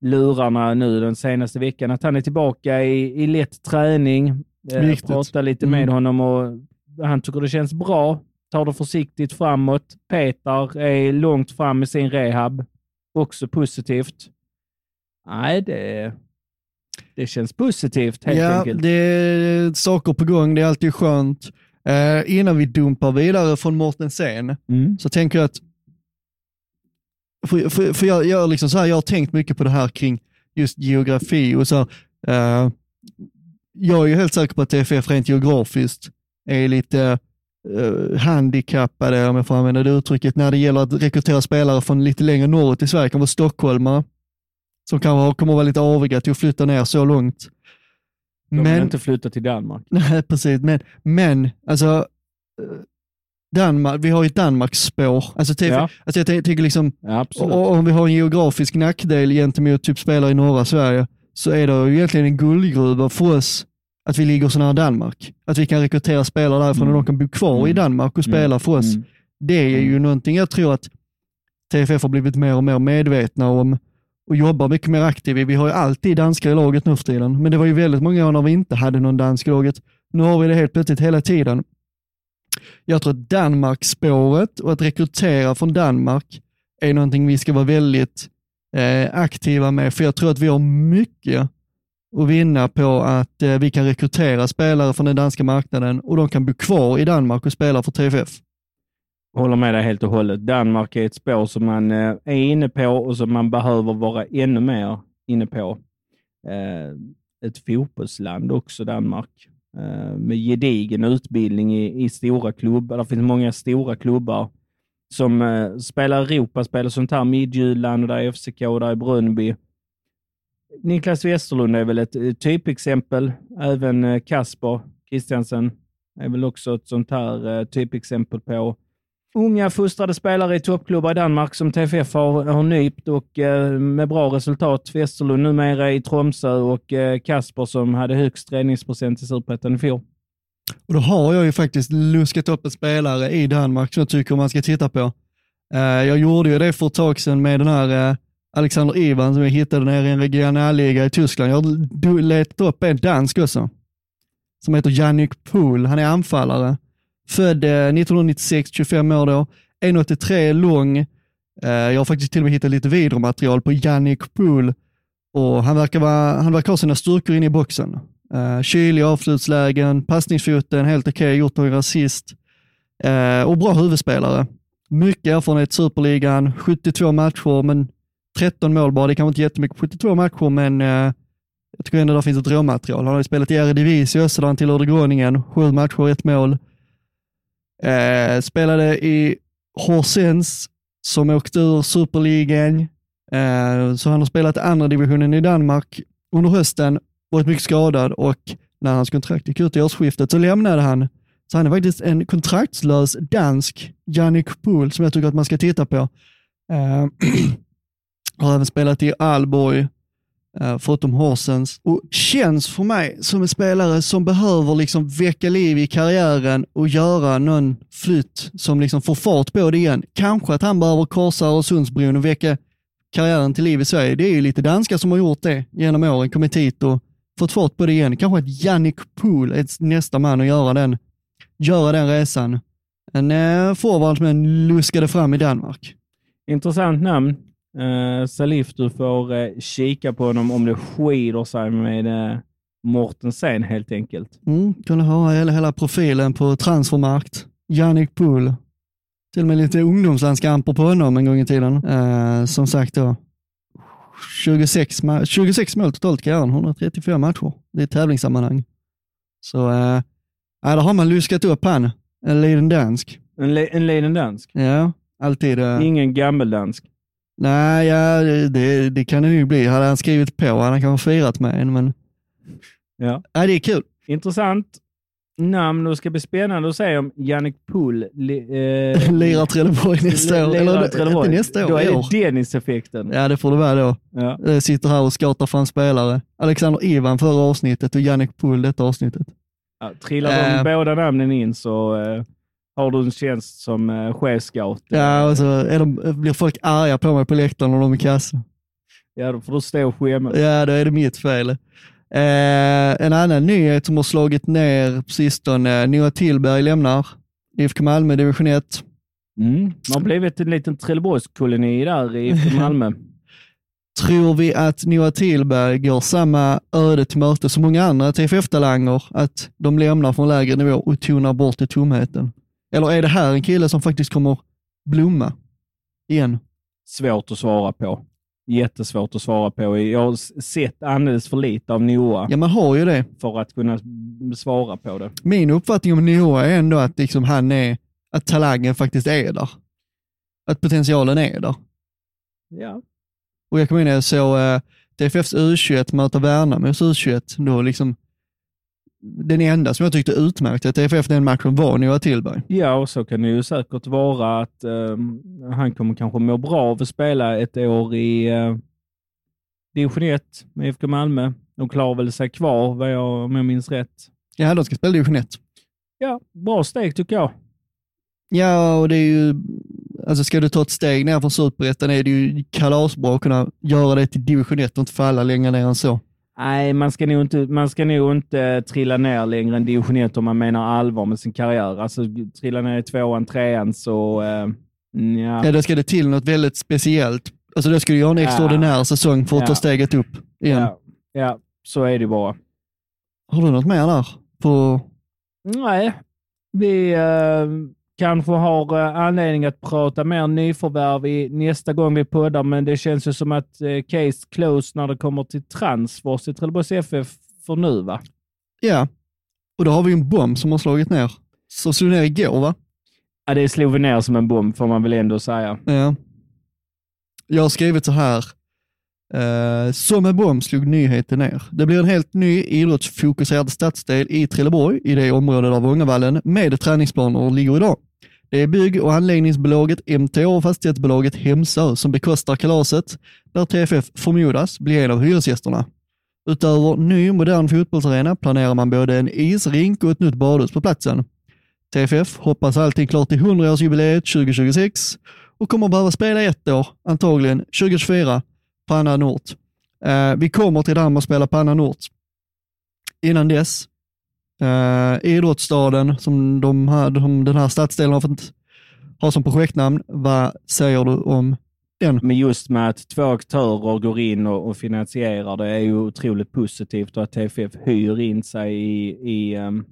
lurarna nu den senaste veckan, att han är tillbaka i, i lätt träning. Eh, Viktigt. pratar lite med Mm. honom och han tycker det känns bra. Tar det försiktigt framåt. Peter är långt fram i sin rehab. Också positivt. Nej, det, det känns positivt helt ja, enkelt. det är saker på gång, det är alltid skönt. Eh, innan vi dumpar vidare från Mortensen, Mm. så tänker jag att, för, för, för jag, jag, liksom så här, jag har tänkt mycket på det här kring just geografi och så här, eh, jag är ju helt säker på att TFF rent geografiskt är lite handikappade, om jag får använda det uttrycket, när det gäller att rekrytera spelare från lite längre norrut i Sverige, kan vara stockholmare, som kan vara, kommer att vara lite aviga till att flytta ner så långt. De vill inte flytta till Danmark. [LAUGHS] Nej, precis. Men, men alltså, eh, Danmark, vi har ju ett Danmarksspår. Alltså, TF, Ja. alltså jag tänker liksom, Ja, om vi har en geografisk nackdel gentemot typ spelare i norra Sverige, så är det ju egentligen en guldgruva för oss att vi ligger så nära Danmark. Att vi kan rekrytera spelare därifrån Mm. och de kan bo kvar i Mm. Danmark och spela för oss. Mm. Det är ju någonting jag tror att TFF har blivit mer och mer medvetna om och jobbar mycket mer aktivt i. Vi har ju alltid danskar i laget nu för tiden, men det var ju väldigt många år när vi inte hade någon dansk i laget. Nu har vi det helt plötsligt hela tiden. Jag tror att Danmark-spåret och att rekrytera från Danmark är någonting vi ska vara väldigt eh, aktiva med, för jag tror att vi har mycket att vinna på att eh, vi kan rekrytera spelare från den danska marknaden och de kan bo kvar i Danmark och spela för TFF. Håller med dig helt och hållet. Danmark är ett spår som man eh, är inne på och som man behöver vara ännu mer inne på. Eh, Ett fotbollsland också, Danmark. Eh, med gedigen utbildning i, i stora klubbar. Det finns många stora klubbar som eh, spelar Europaspel och sånt här. Midtjylland, och där är FCK och där är Brönnby. Niklas Westerlund är väl ett eh, typexempel. Även eh, Kasper Christiansen är väl också ett sånt här eh, typexempel på unga fostrade spelare i toppklubbar i Danmark som TFF har, har nypt och eh, med bra resultat. Westerlund numera i Tromsö och eh, Kasper som hade högst räddningsprocent i Superettan i fjol. Och då har jag ju faktiskt luskat upp en spelare i Danmark som jag tycker man ska titta på. Eh, jag gjorde ju det för ett tag sedan med den här Alexander Ivan som jag hittade nere i en regionalliga i Tyskland. Jag har letat upp en dansk också, som heter Jannik Pohl. Han är anfallare. Född eh, 1996, 25 år då. 1,83 lång. Eh, jag har faktiskt till och med hittat lite videomaterial på Jannik Pohl och han verkar, vara, han verkar ha sina styrkor inne i boxen. Uh, kylig avslutslägen, passningsfoten helt okej, gjort några assist Eh, och bra huvudspelare. Mycket erfarenhet i Superligan, 72 matcher, men 13 mål bara. Det är kanske inte jättemycket på 72 matcher, men eh, jag tycker ändå det finns ett råmaterial. Han har ju spelat i Eredivisie också, där han tillhörde Groningen. Sju matcher, ett mål. Eh, spelade i Horsens, som åkte ur Superligan. Eh, så han har spelat andra divisionen i Danmark under hösten, varit mycket skadad och när hans kontrakt gick ut i årsskiftet så lämnade han. Så han är faktiskt en kontraktslös dansk Jannik Pohl som jag tycker att man ska titta på. Eh, [CLEARS THROAT] har även spelat i Alborg, eh, förutom Horsens. Och känns för mig som en spelare som behöver liksom väcka liv i karriären och göra någon flytt som liksom får fart på det igen. Kanske att han behöver korsa Öresundsbron och väcka karriären till liv i Sverige. Det är ju lite danskar som har gjort det genom åren, kommit hit och fått fart på det igen. Kanske att Jannik Pohl är nästa man att göra den, göra den resan. En eh, forward som jag luskade fram i Danmark. Intressant namn. Uh, Salif, du får eh, kika på honom om det skidor sig med uh, Mortensen helt enkelt. Mm, kunde ha hela, hela profilen på transfermarkt. Jannik Pohl. till och med lite ungdomslandskamper på honom en gång i tiden. Eh, som sagt då, 26, ma- 26 mål totalt i karriären, 134 matcher. Det är tävlingssammanhang. Så eh, där har man luskat upp han, en liten dansk. En, li- en liten dansk. Ja, alltid. Eh, Ingen gammeldansk. Nej, ja, det, det kan det nog bli. Hade han skrivit på hade han kanske firat med en, men Ja. ja, det är kul. Intressant namn och det ska bli spännande att se om Jannik Pohl li, eh, [LAUGHS] Lirar Trelleborg nästa år. Eller Trelleborg. nästa år, Då är det Dennis-effekten. Ja, det får det vara då. Ja. Jag sitter här och skottar fram spelare. Alexander Ivan förra avsnittet och Jannik Pohl detta avsnittet. Ja, trillar Eh. de båda namnen in så eh, har du en tjänst som eh, chefscout. Ja, och så är de, blir folk arga på mig på läktaren när de är kassa. Ja, då får du stå och skämmas. Ja, då är det mitt fel. Eh, en annan nyhet som har slagit ner på sistone, Noah Tillberg lämnar IFK Malmö division 1. Mm. Det har blivit en liten Trelleborgskoloni där i Malmö. [LAUGHS] Tror vi att Noah Tillberg går samma öde till möte som många andra TFF-talanger, att de lämnar från lägre nivå och tonar bort i tomheten? Eller är det här en kille som faktiskt kommer blomma igen? Svårt att svara på. Jättesvårt att svara på. Jag har sett alldeles för lite av Noah Ja, man har ju det. för att kunna svara på det. Min uppfattning om Noah är ändå att liksom han är, att talangen faktiskt är där. Att potentialen är där. Ja. Och jag kommer ihåg när jag såg eh, TFFs U21 möta Värnamos U21, då liksom den enda som jag tyckte utmärkte TFF den matchen var Noah Tillberg. Ja, och så kan det ju säkert vara att ehm, han kommer kanske må bra av att spela ett år i uh, division 1 med IFK Malmö. De klarar väl sig kvar, vad jag, om jag minns rätt. Ja, de ska spela division 1. Ja, bra steg tycker jag. Ja, och det är ju, alltså ska du ta ett steg ner från superettan är det ju kalasbra att kunna göra det till division 1 och inte falla längre ner än så. Nej, man ska nog inte, man ska nog inte trilla ner längre än division 1 om man menar allvar med sin karriär. Alltså trilla ner i tvåan, trean så... Uh, ja. Ja, då ska det till något väldigt speciellt. Alltså då ska du göra en Ja. extraordinär säsong för att ta Ja. steget upp igen. ja, ja, så är det bara. Har du något mer där? På... Nej, vi eh, kanske har eh, anledning att prata mer nyförvärv i nästa gång vi poddar, men det känns ju som att eh, case closed när det kommer till transfers i Trelleborgs FF för nu, va? Ja, och då har vi en bomb som har slagit ner. Som slog ner igår va? Ja, det slog vi ner som en bomb, får man väl ändå säga. Ja. Jag har skrivit så här. Eh, som en bomb slog nyheten ner. Det blir en helt ny idrottsfokuserad stadsdel i Trelleborg, i det område där Vångavallen med träningsplaner ligger idag. Det är bygg och anläggningsbolaget MTA och fastighetsbolaget Hemsö som bekostar kalaset, där TFF förmodas bli en av hyresgästerna. Utöver ny modern fotbollsarena planerar man både en isrink och ett nytt badhus på platsen. TFF hoppas allting klart till 100-årsjubileet 2026 och kommer behöva spela ett år, antagligen 2024, på annan ort. Eh, vi kommer till Danmark och spela på annan ort. Innan dess, eh, idrottsstaden som de här, de, den här stadsdelen har fått ha som projektnamn, vad säger du om den? Men just med att två aktörer går in och, och finansierar det är ju otroligt positivt och att TFF hyr in sig i, i ehm,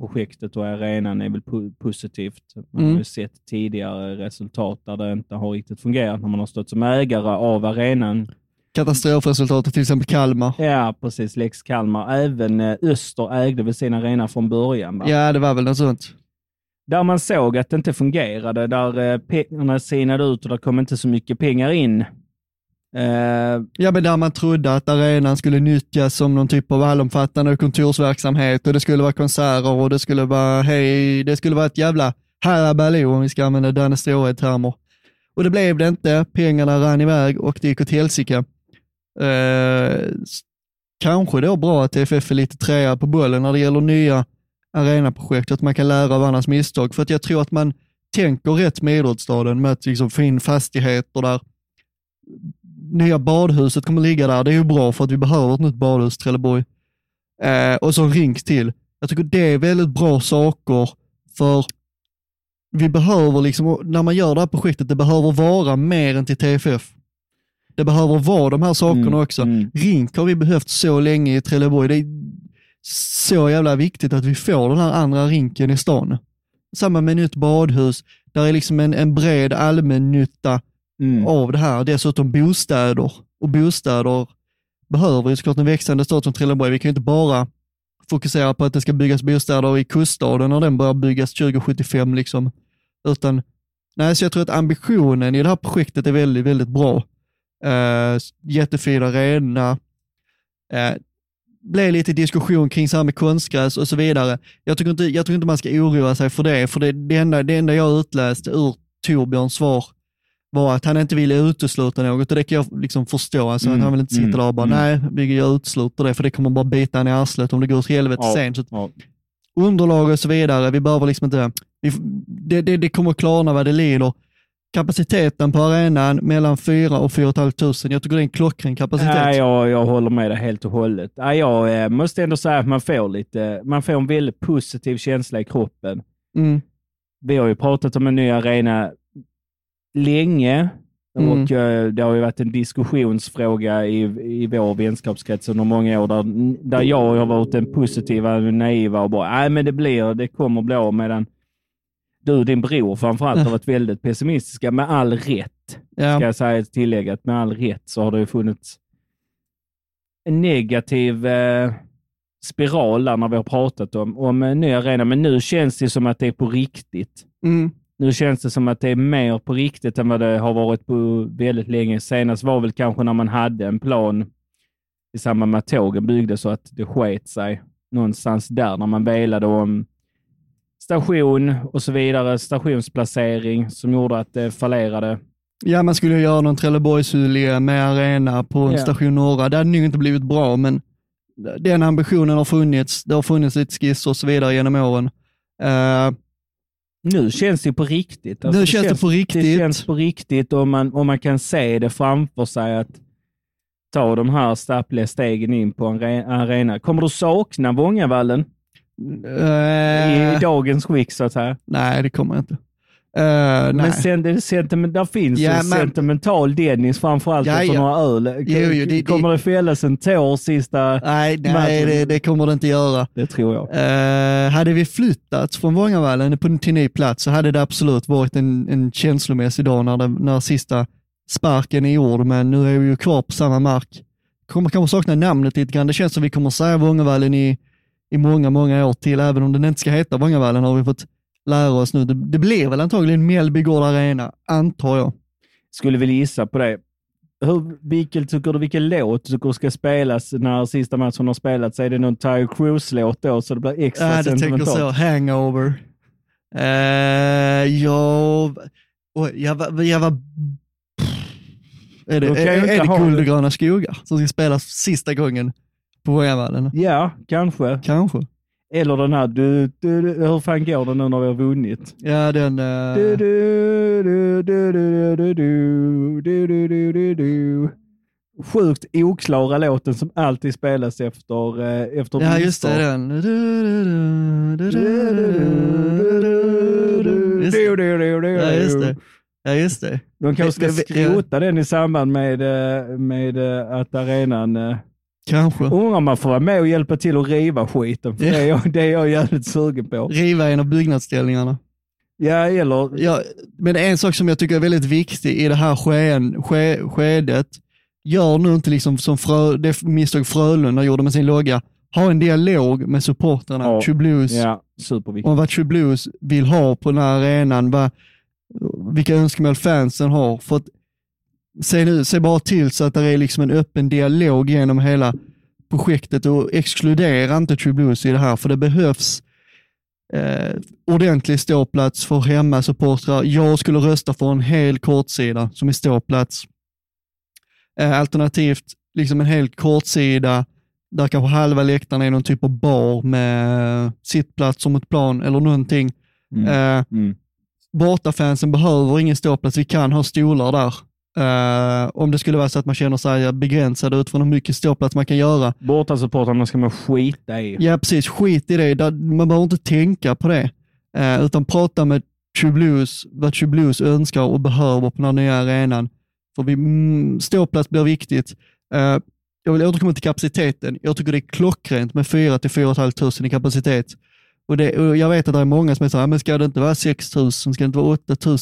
projektet och arenan är väl po- positivt. Man har Mm. ju sett tidigare resultat där det inte har riktigt fungerat när man har stått som ägare av arenan. Katastrofresultatet till exempel Kalmar. Ja, precis. Lex Kalmar. Även eh, Öster ägde väl sin arena från början. Va? Ja, det var väl något sånt. Där man såg att det inte fungerade, där eh, pengarna sinade ut och det kom inte så mycket pengar in. Eh, Ja, men där man trodde att arenan skulle nyttjas som någon typ av allomfattande kontorsverksamhet och det skulle vara konserter och det skulle vara, hej, det skulle vara ett jävla harabaloo om vi ska använda Danne Stråhed-termer. Och det blev det inte, pengarna rann iväg och det gick åt helsike. Eh, kanske då bra att TFF är lite trea på bollen när det gäller nya arenaprojekt, att man kan lära av annars misstag. För att jag tror att man tänker rätt med idrottsstaden med att liksom få in fastigheter där nya badhuset kommer ligga där. Det är ju bra för att vi behöver ett nytt badhus i Trelleborg. Eh, och så en rink till. Jag tycker det är väldigt bra saker för vi behöver liksom, när man gör det här projektet, det behöver vara mer än till TFF. Det behöver vara de här sakerna Mm, också. mm. Rink har vi behövt så länge i Trelleborg. Det är så jävla viktigt att vi får den här andra rinken i stan. samma med nytt badhus. Där är liksom en, en bred allmännytta Mm. av det här. Dessutom bostäder. Och bostäder behöver ju såklart en växande stad som Trelleborg. Vi kan ju inte bara fokusera på att det ska byggas bostäder i kuststaden när den börjar byggas 2075. Liksom. Utan, nej, så jag tror att ambitionen i det här projektet är väldigt, väldigt bra. Uh, jättefin arena. Uh, blev lite diskussion kring så här med konstgräs och så vidare. Jag tycker inte, jag tycker inte man ska oroa sig för det, för det, det, enda, det enda jag utläste ur Torbjörns svar var att han inte ville utesluta något och det kan jag liksom förstå. Alltså, Mm, Han vill inte sitta mm, där och bara, mm. nej, vi- jag utesluter det, för det kommer bara bita en i arslet om det går åt helvete Ja, sen. Så ja. underlag och så vidare, vi behöver liksom inte, vi, det, det, det kommer klarna vad det lider. Kapaciteten på arenan mellan 4 och 4 500. Jag tycker det är en klockren kapacitet. Nej, jag, jag håller med dig helt och hållet. Nej, jag eh, måste ändå säga att man får, lite, man får en väldigt positiv känsla i kroppen. Mm, Vi har ju pratat om en ny arena länge Mm. och eh, det har ju varit en diskussionsfråga i, i vår vänskapskrets under många år där, där jag har varit den positiva naiva och bara, nej men det blir, det kommer bli av medan du och din bror framförallt har varit väldigt pessimistiska med all rätt. ja. Ska jag säga ett tillägg att med all rätt så har det ju funnits en negativ eh, spiral där när vi har pratat om, om en ny arena. Men nu känns det som att det är på riktigt. Mm, Nu känns det som att det är mer på riktigt än vad det har varit på väldigt länge. Senast var väl kanske när man hade en plan i samband med att tågen byggdes så att det sket sig någonstans där när man velade om station och så vidare, stationsplacering som gjorde att det fallerade. ja, man skulle göra någon Trelleborgshyllie med arena på en Ja. station norra. Det hade nog inte blivit bra, men den ambitionen har funnits. Det har funnits lite skisser och så vidare genom åren. Eh, Nu känns det på riktigt. Alltså, nu känns det på Det riktigt. känns på riktigt och man, och man kan se det framför sig att ta de här stappliga stegen in på en re- arena. Kommer du sakna Vångavallen Eh, i dagens skick så att säga? Nej, det kommer jag inte. Eh, nej. Men sen, det sentiment, där finns Ja, ju men- sentimental Dennis framförallt Ja, efter ja. några öl. Jo, jo, det- Kommer det fällas en tår sista? nej, nej matchen. det, det kommer det inte göra. Det tror jag. Eh, hade vi flyttat från Vångavallen på- till ny plats så hade det absolut varit en, en känslomässig dag när, det, när sista sparken är gjord, men nu är vi ju kvar på samma mark. Kommer kanske sakna namnet lite grann. Det känns som vi kommer säga Vångavallen i, i många, många år till, även om den inte ska heta Vångavallen har vi fått lära oss nu. Det, det blir väl antagligen Mellby Gård Arena, antar jag. Skulle väl gissa på det. Hur, vilken, tycker du, vilken låt tycker du ska spelas när sista matchen har spelats? Är det någon Tyre Cruise-låt då så det blir extra Ja, du tänker sentimentalt? så. Hangover. Uh, ja, oj, jag var... Jag var är det, är, jag är det Guld och gröna skogar som ska spelas sista gången på Vångavallen? Ja, kanske. Kanske. Eller den här, du, du, du, hur fan går det nu när vi har vunnit? Ja, den... eh, Du, du, du, du, du, du, du, du, du, du, du, du. Sjukt oklara låten som alltid spelas efter, eh, efter ja, just det. Den. Just det. Ja, just det. Ja, just det. De kanske ska skrota den i samband med, eh, med eh, att arenan... Kanske. Undrar om man får vara med och hjälpa till att riva skiten, för Ja. det, är jag, det är jag jävligt sugen på. Riva en av byggnadsställningarna. Ja, eller... Ja, men en sak som jag tycker är väldigt viktig i det här skeen, ske, skedet, gör nu inte liksom som Frö, det misstag Frölunda gjorde med sin logga. Ha en dialog med supporterna, Ja. True Blues, Ja, om vad True Blues vill ha på den här arenan, vad, vilka önskemål fansen har. För att, se, nu, se bara till så att det är liksom en öppen dialog genom hela projektet och exkludera inte True Blues i det här, för det behövs eh, ordentlig ståplats för hemmasupportrar. Jag skulle rösta för en hel kortsida som är ståplats. Eh, alternativt liksom en hel kortsida där kanske halva läktaren är någon typ av bar med sittplatser mot plan eller någonting. Mm. Eh, Mm. bortafansen behöver ingen ståplats, vi kan ha stolar där. Eh, om det skulle vara så att man känner sig begränsad utifrån hur mycket ståplats man kan göra. Bortasupportrarna ska man skita i. Ja, precis. Skit i det. Man behöver inte tänka på det, eh, utan prata med True Blues, vad True Blues önskar och behöver på den här nya arenan. För vi, mm, ståplats blir viktigt. Eh, jag vill återkomma till kapaciteten. Jag tycker det är klockrent med 4 till 4 500 i kapacitet. Och, det, och jag vet att det är många som är så här, men ska det inte vara 6 000, ska det inte vara 8 000?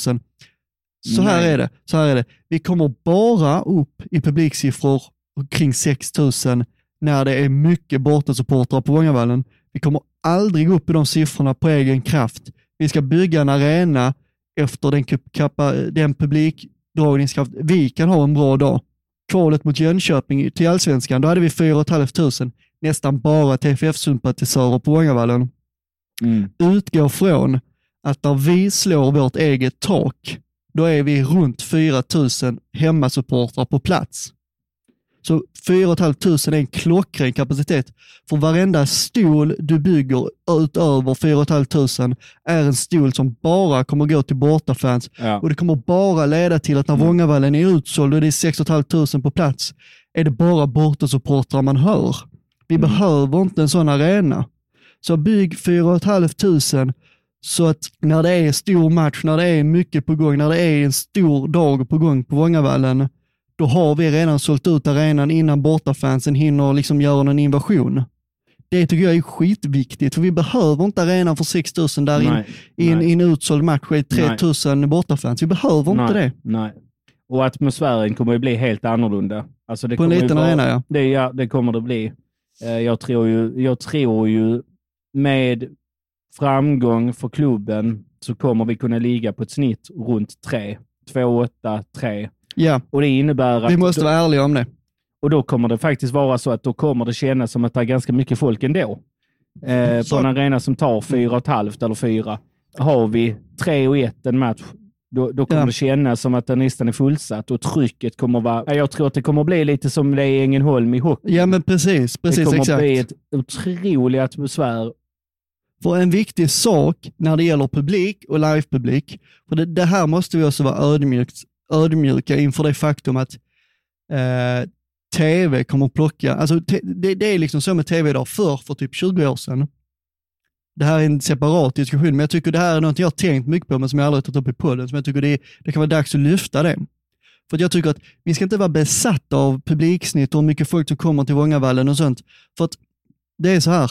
Så här är det. Så här är det. Vi kommer bara upp i publiksiffror kring 6 000 när det är mycket bortasupportrar på Vångavallen. Vi kommer aldrig upp i de siffrorna på egen kraft. Vi ska bygga en arena efter den, kappa, den publikdragningskraft vi kan ha en bra dag. Kvalet mot Jönköping till allsvenskan, då hade vi 4 500, nästan bara TFF-sympatisörer på Vångavallen. Mm. Utgår från att när vi slår vårt eget tak, då är vi runt 4 000 hemmasupportrar på plats. Så 4 500 är en klockren kapacitet. För varenda stol du bygger utöver 4 500 är en stol som bara kommer gå till bortafans Ja. och det kommer bara leda till att när Mm. Vångavallen är utsåld och det är 6 500 på plats, är det bara bortasupportrar man hör. Vi Mm. behöver inte en sån arena. Så bygg 4 500 så att när det är stor match, när det är mycket på gång, när det är en stor dag på gång på Vångavallen, då har vi redan sålt ut arenan innan bortafansen hinner liksom göra någon invasion. Det tycker jag är skitviktigt, för vi behöver inte arenan för 6 000 där in, Nej. i en, Nej. i en utsåld match är 3000 bortafans. Vi behöver inte Nej. det. Nej. Och atmosfären kommer ju bli helt annorlunda. Alltså det På en liten vara- arena, ja. Det, ja, det kommer det bli. Eh, Jag tror, ju, jag tror ju med framgång för klubben så kommer vi kunna ligga på ett snitt runt 3. 2, 8, 3. Ja, Och det innebär att... vi måste då, vara ärliga om det. och då kommer det faktiskt vara så att då kommer det kännas som att det är ganska mycket folk ändå. Eh, Så- på en arena som tar fyra och ett halvt eller fyra. Har vi 3 och 1 en match, då, då kommer Ja. det kännas som att den nästan är fullsatt och trycket kommer vara... Ja, Jag tror att det kommer bli lite som det är i Ängelholm i hockey. Ja, men precis. det precis kommer exakt. bli ett otrolig atmosfär. För en viktig sak när det gäller publik och livepublik, för det, det här måste vi också vara ödmjukt, ödmjuka inför det faktum att eh, tv kommer plocka, alltså te, det, det är liksom så med tv idag, för för typ 20 år sedan. Det här är en separat diskussion, men jag tycker det här är något jag har tänkt mycket på, men som jag aldrig tagit upp i podden, som jag tycker det, är, det kan vara dags att lyfta det. För att jag tycker att vi ska inte vara besatta av publiksnitt och hur mycket folk som kommer till Vångavallen och sånt. För att det är så här,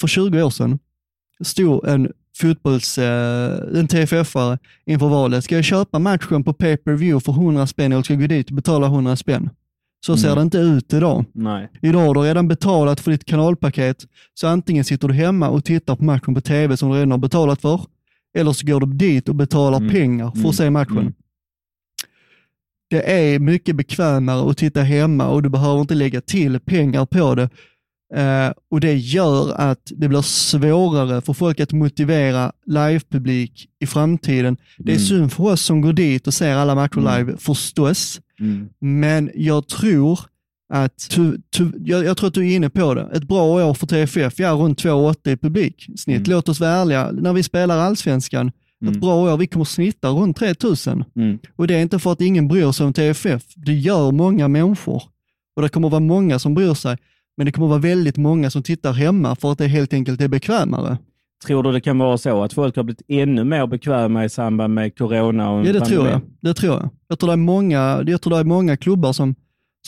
för 20 år sedan stod en fotbolls, eh, en TFF-are inför valet. Ska jag köpa matchen på pay-per-view för 100 spänn eller ska jag gå dit och betala 100 spänn? Så ser Mm. det inte ut idag. Nej. Idag har du redan betalat för ditt kanalpaket, så antingen sitter du hemma och tittar på matchen på tv som du redan har betalat för, eller så går du dit och betalar Mm. pengar för Mm. att se matchen. Mm. Det är mycket bekvämare att titta hemma och du behöver inte lägga till pengar på det. Eh, och Det gör att det blir svårare för folk att motivera livepublik i framtiden. Det är Mm. synd för oss som går dit och ser alla matcher Mm. live, förstås. Mm. Men jag tror att, tu, tu, jag, jag tror att du är inne på det. Ett bra år för TFF, ja runt 2,80 i publiksnitt. Mm. Låt oss vara ärliga, när vi spelar allsvenskan, Mm. ett bra år, vi kommer snitta runt 3000. Mm. Och det är inte för att ingen bryr sig om TFF. Det gör många människor. Och det kommer vara många som bryr sig. Men det kommer vara väldigt många som tittar hemma för att det helt enkelt är bekvämare. Tror du det kan vara så att folk har blivit ännu mer bekväma i samband med corona? Och Ja, det tror jag. Det tror jag. Jag tror det är många, jag tror det är många klubbar som,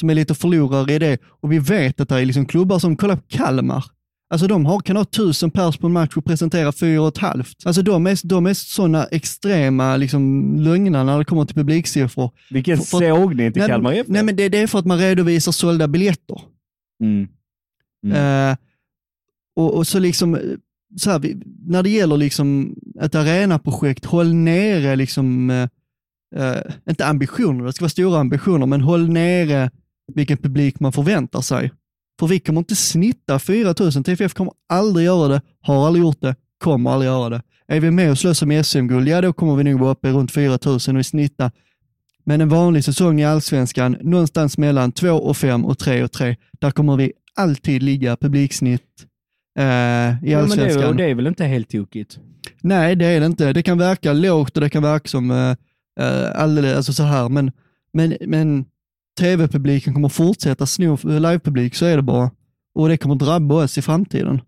som är lite förlorare i det. Och vi vet att det är liksom klubbar som, kolla på Kalmar. Alltså de har, kan ha tusen pers på en match och presentera fyra och ett halvt. Alltså de är, de är sådana extrema liksom, lögner när det kommer till publiksiffror. Vilken För- för- sågning till Kalmar FF. nej men det, det är för att man redovisar sålda biljetter. Mm. Mm. Eh, och, och så liksom, eh, så här, vi, när det gäller liksom ett arenaprojekt, håll nere liksom, eh, eh, inte ambitioner, det ska vara stora ambitioner, men håll nere vilken publik man förväntar sig. För vi kommer inte snitta 4000, TFF kommer aldrig göra det, har aldrig gjort det, kommer aldrig göra det. Är vi med och slåss om SM-guld, ja då kommer vi nog vara uppe runt 4000 och i snitta. Men en vanlig säsong i allsvenskan, någonstans mellan 2 och 5 och 3 och 3, där kommer vi alltid ligga publiksnitt eh, i Ja, men det, allsvenskan. är, det är väl inte helt tokigt? Nej, det är det inte. Det kan verka lågt och det kan verka som eh, eh, alldeles, alltså så här, men, men, men tv-publiken kommer fortsätta sno livepublik, så är det bara. Och det kommer drabba oss i framtiden.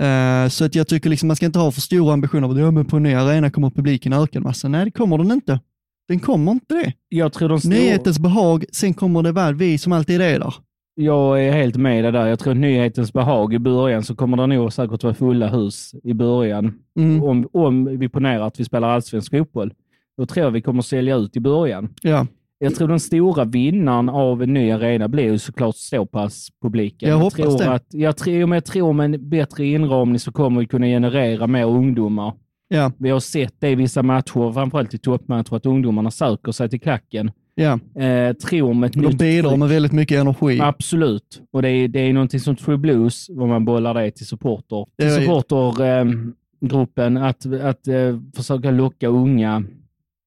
Eh, så att jag tycker liksom man ska inte ha för stora ambitioner. Ja, men på en ny arena kommer publiken öka en massa. Nej, det kommer den inte. Den kommer inte det. Jag tror de stora... Nyhetens behag, sen kommer det vara vi som alltid är där. jag är helt med det där. Jag tror nyhetens behag i början så kommer det nog säkert vara fulla hus i början. Mm. Om, om vi ponerar att vi spelar allsvensk fotboll. Då tror jag vi kommer sälja ut i början. Ja, Jag tror den stora vinnaren av en ny arena blir ju såklart ståpasspubliken. Jag hoppas tror det. Att, jag, tror, jag tror med en bättre inramning så kommer vi kunna generera mer ungdomar. Ja, Vi har sett det i vissa matcher, framförallt i toppmatcher, att ungdomarna söker sig till klacken. ja. Eh, tror med ett De bidrar med väldigt mycket energi. Absolut. Och det är, det är någonting som True Blues, om man bollar det till supporter. Till Ja, supportergruppen, att, att eh, försöka locka unga.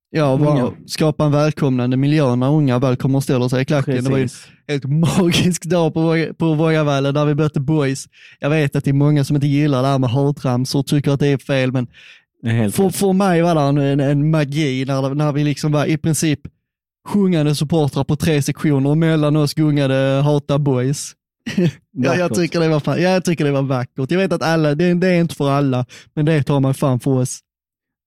Ja, bara skapa en välkomnande miljö när unga väl kommer och ställer sig i klacken. Det var ju Precis. en helt magisk dag på, på Vågavallen där vi mötte boys. Jag vet att det är många som inte gillar det här med hatramsor och tycker att det är fel, men helt för, för mig var det en, en, magi när, när vi liksom var i princip sjungande supportrar på tre sektioner och mellan oss gungade Hata Boys. [LAUGHS] Ja, jag, tycker det var fan, ja, jag tycker det var vackert. Jag vet att alla, det, det är inte för alla, men det tar man fan för oss.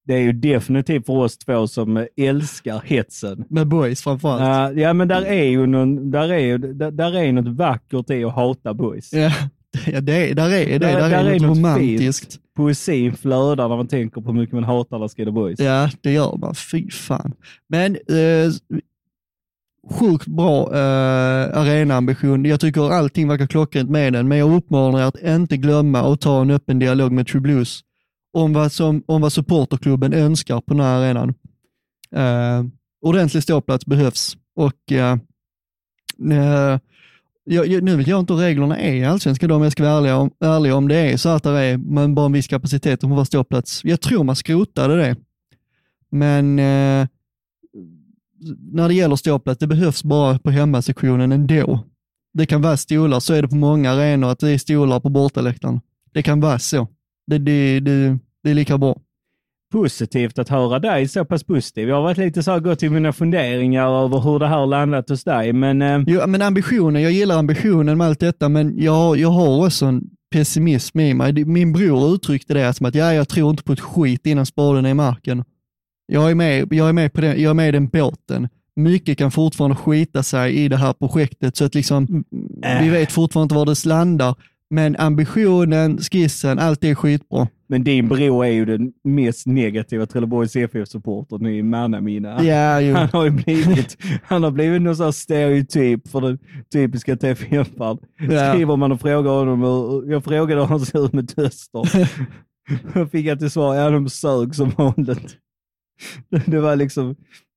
Det är ju definitivt för oss två som älskar hetsen. Med boys framförallt. Ja, ja, men där är ju någon, där är, där, där är något vackert i att hata boys. Ja, [LAUGHS] ja det, där är det. Där- Där, där är, är något romantiskt. Poesin flödar när man tänker på hur mycket man hatar Landskrona boys. Ja, det gör man. Fy fan. Men eh, sjukt bra eh, arenaambition. Jag tycker allting verkar klockrent med den, men jag uppmanar er att inte glömma att ta en öppen dialog med True Blues om vad, som, om vad supporterklubben önskar på den här arenan. Eh, ordentlig ståplats behövs och eh, jag, jag, nu vet jag inte hur reglerna är i Allsvenskan om jag ska vara ärlig om, ärlig om det är så att det är men bara en viss kapacitet om var ståplats. Jag tror man skrotade det. Men eh, när det gäller ståplats, det behövs bara på hemmasektionen ändå. Det kan vara stolar, så är det på många arenor, att det är stolar på bortaläktaren. Det kan vara så. Det, det, det, det är lika bra. Positivt att höra dig så pass positiv. Jag har varit lite så här gått till mina funderingar över hur det här har landat hos dig, men eh, Jo, men ambitionen, jag gillar ambitionen med allt detta, men jag, jag har också en pessimism i mig. Min bror uttryckte det som att ja, jag tror inte på ett skit innan spaden är i marken. Jag är med, jag är med, på den, jag är med i den båten. Mycket kan fortfarande skita sig i det här projektet, så att liksom, Äh. vi vet fortfarande inte var det landar. Men ambitionen, skissen, allt är skitbra. Men din bror är ju den mest negativa Trelleborgs CFF-supportern i mannaminne. Ja, jo. Han har ju blivit, han har blivit någon sån stereotyp för den typiska TFF-aren. Ja. Skriver man och frågar honom, jag frågade hur han ser ut med töster. [LAUGHS] Jag fick jag till svar, ja de sög som vanligt. Det var liksom,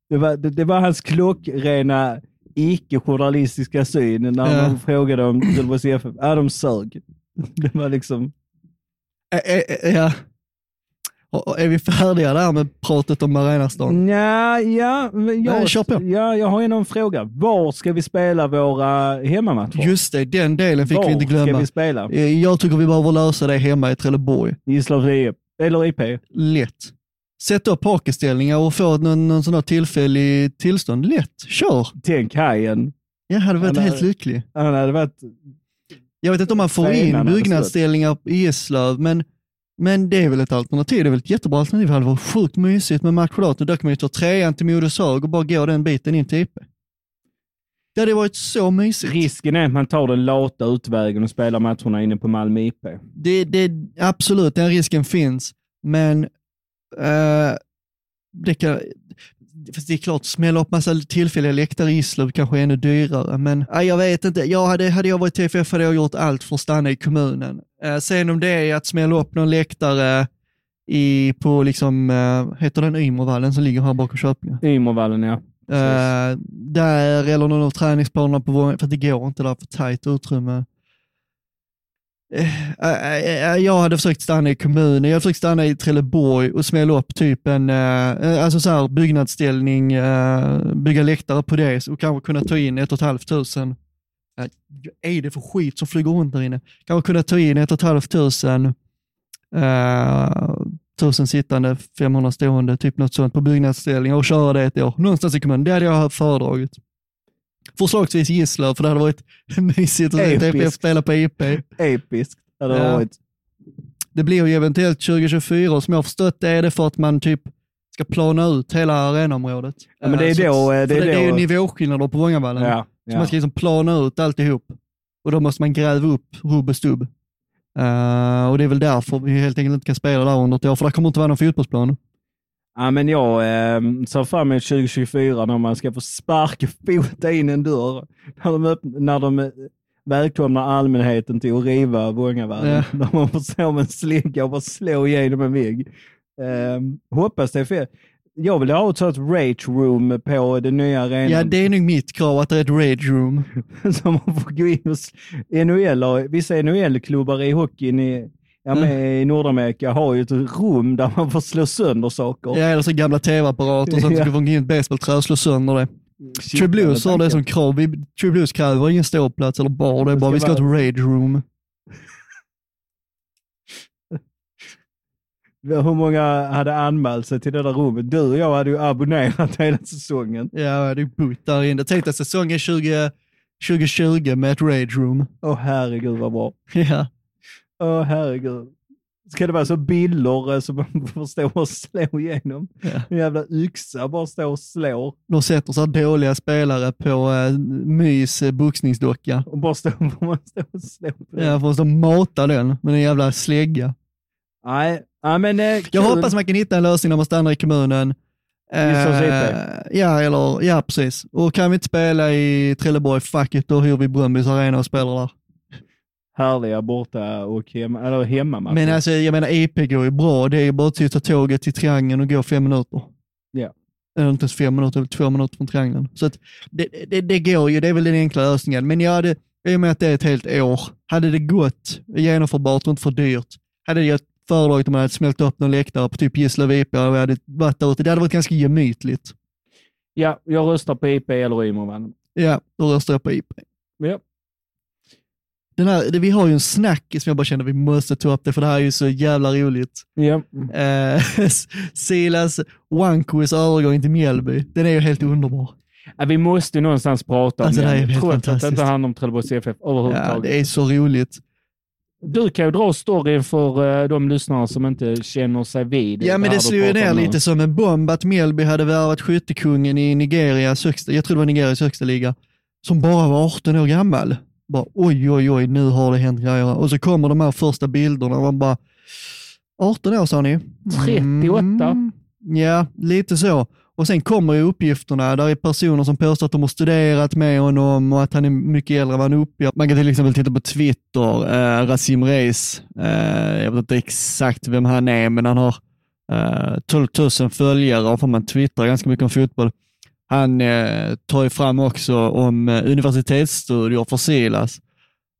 det var, det, det var hans klockrena icke-journalistiska syn när Ja. man frågade om Trelleborgs CFF. Ja, de sög. Det var liksom, ja. Och- Är vi färdiga där med pratet om Arenastan? Ja, ja, jag, på. ja, jag har en fråga. Var ska vi spela våra hemmamatcher? Just det, den delen fick Var vi inte ska glömma. vi spela? Eh, Jag tycker vi behöver lösa det hemma i Trelleborg. Gislavstorp eller IP? Lätt. Sätt upp hakeställningar och få någon, någon sån här tillfällig tillstånd. Lätt. Kör. Tänk hajen. Jag hade varit Han helt hade- lycklig. Han hade varit... Jag vet inte om man får in byggnadsställningar i Eslöv, men, men det är väl ett alternativ. Det är väl ett jättebra alternativ. Det hade varit sjukt mysigt med matchdatum. Där kan man ju ta trean till Modeshög och bara gå den biten in till IP. Det hade varit så mysigt. Risken är att man tar den lata utvägen och spelar matcherna inne på Malmö IP. Det, det, absolut, den risken finns, men eh, det kan, fast det är klart, smälla upp massa tillfälliga läktare i Islöv kanske är ännu dyrare, men nej, jag vet inte. Jag hade, hade jag varit TFF hade jag gjort allt för att stanna i kommunen. Eh, sen om det är att smälla upp någon läktare i, på, liksom, eh, heter den Ymervallen som ligger här bakom Köpinge? Ymervallen, ja. Eh, där eller någon av träningsbanorna på Vången, för det går inte där för tajt utrymme. Eh, eh, eh, jag hade försökt stanna i kommunen, jag hade försökt stanna i Trelleborg och smälla upp typ en alltså så här, byggnadsställning, bygga läktare på det och kanske kunna ta in ett och ett halvt tusen. Vad är det för skit som flyger runt där inne? Kanske kunna ta in ett och ett halvt tusen, tusen sittande, 500 stående, typ något sånt på byggnadsställningar och köra det ett år. Någonstans i kommunen. Det hade jag föredragit. Förslagsvis Gisslöv, för det hade varit [LAUGHS] mysigt att se Episkt. TPF spela på IP. Episkt hade det Ja. varit. Det blir ju eventuellt 2024 och som jag har förstått det är det för att man typ ska plana ut hela arenaområdet. Ja, men det är Eh, då, eh, det är det är ju då- nivåskillnader på Vångavallen. Ja, Så man ja. ska liksom plana ut alltihop. Och då måste man gräva upp rubb och stubb. Eh, och det är väl därför vi helt enkelt inte kan spela där under ett år, för där kommer inte vara någon fotbollsplan. Ja, men jag eh, ser fram emot 2024 när man ska få sparka fota in en dörr. När de, öppn- när de eh, välkomnar allmänheten till att riva Vångavallen. Ja. När man får stå med en slinga och bara slå igenom en vägg. Eh, hoppas det är fel. Jag vill ha ett sånt rage room på den nya arenan. Ja, det är nog mitt krav att det är ett rage room. [LAUGHS] Så man får gå in och... NHL, har- vissa NHL-klubbar i hockeyn i, ja, med, i Nordamerika har ju ett rum där man får slå sönder saker. Ja, eller så gamla tv-apparater så att du ska få in ett basebollträ slå sönder det. True Blues har det som krav. True Blues kräver ingen ståplats eller bar, det är bara vi ska ha ett rage room. [LAUGHS] Hur många hade anmält sig till det där rummet? Du och jag hade ju abonnerat [LAUGHS] hela säsongen. Ja, det är bott där inne. Tänk dig säsongen 20, 2020 med ett rage room. Åh herregud vad bra. [LAUGHS] Ja. Åh herregud. Ska det vara så bilder eh, som man [LAUGHS] får stå och slå igenom? Ja. En jävla yxa bara stå och slår. De sätter så här dåliga spelare på uh, Mys eh, boxningsdocka. Och bara stå, man stå och slå. på det. Ja, för att de matar den med en jävla slägga. Nej, ja, men Jag kul. hoppas man kan hitta en lösning när man stannar i kommunen. Eh, ja, eller, ja, precis. Och kan vi inte spela i Trelleborg, fuck it, då hyr vi Bröndbys arena och spelar där. Härliga borta och hemma, eller hemmamatcher. Men alltså, jag menar, IP går ju bra. Det är ju bara att ta tåget till Triangeln och gå fem minuter. Ja. Eller inte ens fem minuter, två minuter från Triangeln. Så att det, det, det går ju, det är väl den enkla lösningen. Men jag hade, i och med att det är ett helt år, hade det gått genomförbart och inte för dyrt, hade jag föredragit om man hade smält upp någon läktare på typ Gislavik och vi hade varit där ute. Det hade varit ganska gemytligt. Ja, jag röstar på IP eller Ymerman. Ja, då röstar jag på IP. Ja. Den här, vi har ju en snackis som jag bara känner vi måste ta upp det, för det här är ju så jävla roligt. Ja. Eh, [LAUGHS] Silas Wankuis övergång till Mjällby, den är ju helt underbar. Ja, vi måste ju någonstans prata om Alltså, det den, trots att det inte handlar om Trelleborgs FF Ja, överhuvudtaget. det är så roligt. Du kan ju dra storyn för eh, de lyssnare som inte känner sig vid Ja, men det slog ju ner lite som en bomb att Mjällby hade värvat skyttekungen i Nigerias högsta, jag tror det var Nigerias högsta liga, som bara var 18 år gammal. Bara oj, oj, oj, nu har det hänt grejer. Och så kommer de här första bilderna och man bara, 18 år sa ni? 38. Mm, ja, lite så. Och sen kommer ju uppgifterna, där är personer som påstår att de har studerat med honom och att han är mycket äldre än vad han uppger. Man kan till exempel titta på Twitter, eh, Rasim Reis, eh, jag vet inte exakt vem han är, men han har eh, 12 000 följare och man twittrar ganska mycket om fotboll. Han eh, tar ju fram också om eh, universitetsstudier för Silas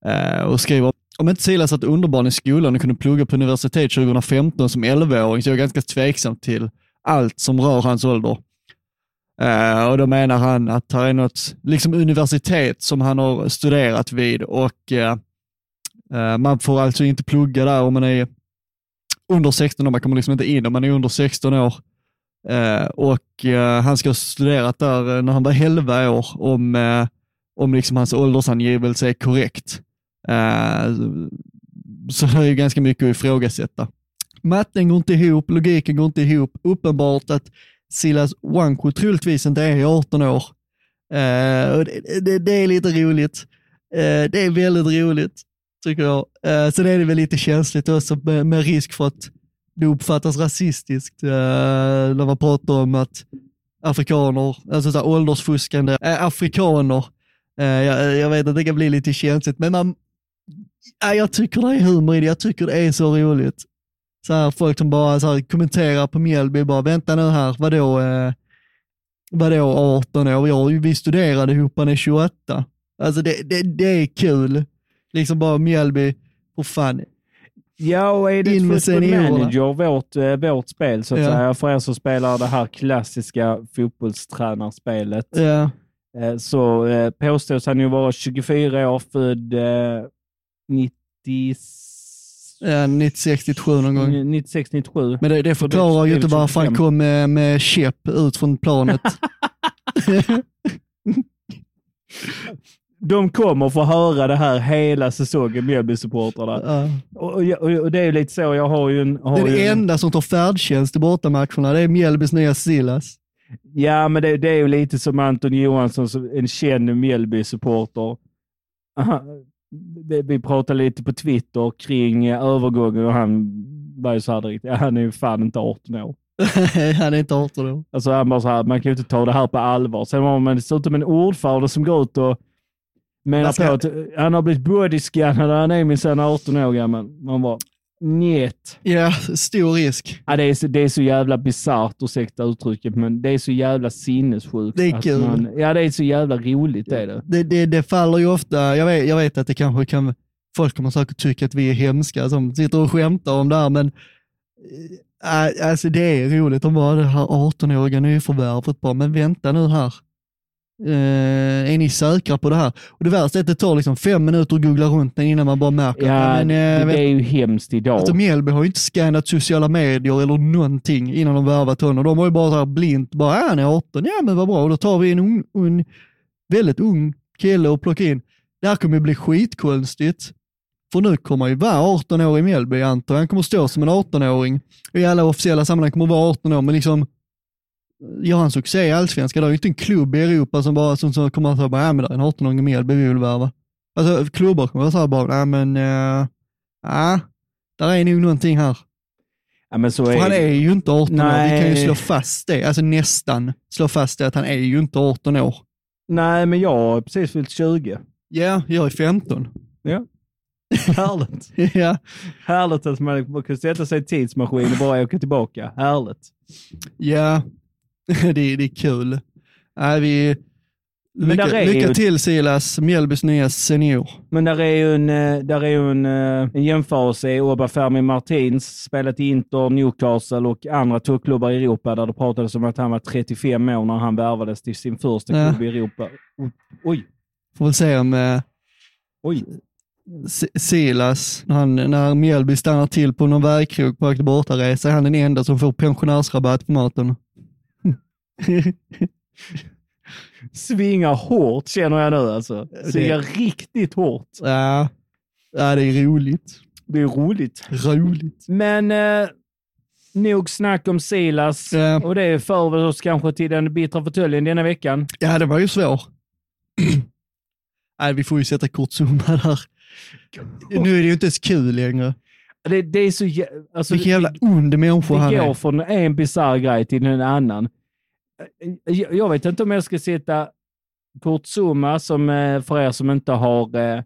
eh, och skriver om inte Silas att underbarn i skolan och kunde plugga på universitet 2015 som 11-åring så är jag ganska tveksam till allt som rör hans ålder. Eh, och då menar han att det är något liksom universitet som han har studerat vid och eh, eh man får alltså inte plugga där om man är under 16 år. Man kommer liksom inte in om man är under 16 år. Eh, och eh, han ska ha studerat där eh, när han var 11 år om, eh, om liksom hans åldersangivelse är korrekt. Eh, så det är ju ganska mycket att ifrågasätta. Matten går inte ihop, logiken går inte ihop. Uppenbart att Silas Wanko troligtvis inte är 18 år. Eh, och det, det, det är lite roligt. Det är väldigt roligt, tycker jag. Sen är det väl lite känsligt också med, med risk för att det uppfattas rasistiskt eh, när man pratar om att afrikaner, alltså så här åldersfuskande eh, afrikaner, eh, jag, jag vet att det kan bli lite känsligt, men man, eh, jag tycker det är humor i det, jag tycker det är så roligt. Så här, folk som bara så här, kommenterar på Mjällby, bara vänta nu här, vadå, eh, vadå 18 år? Ja, vi studerade ihop, han är 28. Alltså det, det, det är kul. Liksom bara Mjällby, för fan. Ja, och är det In med manager, vårt, eh, vårt spel så att Ja. säga, för er som spelar det här klassiska fotbollstränarspelet, Ja, eh, så eh, påstås han ju vara 24 år, född eh, 90, ja 96-97 någon gång. 96-97. Men det, det förklarar ju inte väl varför han 25. kom med, med käpp ut från planet. [LAUGHS] [LAUGHS] [LAUGHS] De kommer få höra det här hela säsongen, Mjällby-supportrarna. Ja. Och, och, och det är ju lite så, jag har ju en... Har Den ju en enda som tar färdtjänst i bortamatcherna, det är Mjällbys nya Silas. Ja, men det, det är ju lite som Anton Johansson, som en känd Mjällby-supporter. Vi pratade lite på Twitter kring eh, övergången och han var ju så här direkt, ja, han är ju fan inte 18 år. [LAUGHS] han är inte 18 år. Alltså han bara så här, man kan ju inte ta det här på allvar. Sen har man dessutom en ordförande som går ut och menar ska- på att han har blivit bodyscannad han är minsann 18 år gammal. Man bara, njet. Ja, stor risk. Ja, det, är så, det är så jävla bisarrt, ursäkta uttrycket, men det är så jävla sinnessjukt. Det är kul. Man, ja, det är så jävla roligt det är det. Det, det, det faller ju ofta, jag vet, jag vet att det kanske kan, folk kommer säkert tycka att vi är hemska som sitter och skämtar om det här, men äh, alltså det är roligt. De bara, det här 18-åriga nyförvärvet, bara, men vänta nu här. Eh, är ni säkra på det här? Och det värsta är att det tar liksom fem minuter att googla runt den innan man bara märker Ja, men, eh, det, är ju hemskt idag. Alltså Mjällby har ju inte scannat sociala medier eller någonting innan de värvat honom. De har ju bara så här blint, bara "Ah, han är 18, ja men vad bra, då tar vi en ung, ung, väldigt ung kille och plockar in. Det här kommer ju bli skitkonstigt. För nu kommer han ju vara 18 år i Mjällby antar jag. Han kommer stå som en 18-åring. I alla officiella sammanhang kommer vara 18 år, men liksom gör han succé i allsvenskan, det är ju inte en klubb i Europa som bara som, som kommer att säga, bara, ja men är en 18-åring i Mjällby vi vill värva. Alltså klubbar kommer att säga bara, nej men, uh, ja, där är nog någonting här. ja, men så För han är ju inte 18 år, vi kan ju Nej. slå fast det, alltså nästan slå fast det att han är ju inte 18 år. Nej, men jag har precis fyllt 20. Ja, jag är 15. Ja. [LAUGHS] Härligt. ja, Härligt att man kan sätta sig i tidsmaskin och bara åka tillbaka. Härligt. ja. [LAUGHS] det, är- det är kul. Nej, vi, lycka, lycka ju- till Silas, Mjällbys nya senior. Men där är ju en, eh, där är ju en, eh, en jämförelse. Obafemi Martins spelat i Inter, Newcastle och andra toppklubbar i Europa där det pratades om att han var 35 år när han värvades till sin första Ja. klubb i Europa. Oj, Får väl se om eh, oj. Silas, när, han, när Mjällby stannar till på någon vägkrog på väg till bortaresa, är han den enda som får pensionärsrabatt på maten. [LAUGHS] Svingar hårt känner jag nu alltså. Det- Svingar riktigt hårt. ja. ja, det är roligt. Det är roligt. Roligt. Men eh, nog snack om Silas Ja. och det för oss kanske till den bittra fåtöljen denna veckan. Ja, det var ju svår. [CLEARS THROAT] Nej, vi får ju sätta kort Zuma där. Nu är det ju inte ens kul längre. Det, det är så jä- alltså, Vilken jävla ond människa han Det går är. från en bisarr grej till en annan. Jag, jag vet inte om jag ska sätta Kurt Zuma, som eh, för er som inte har eh,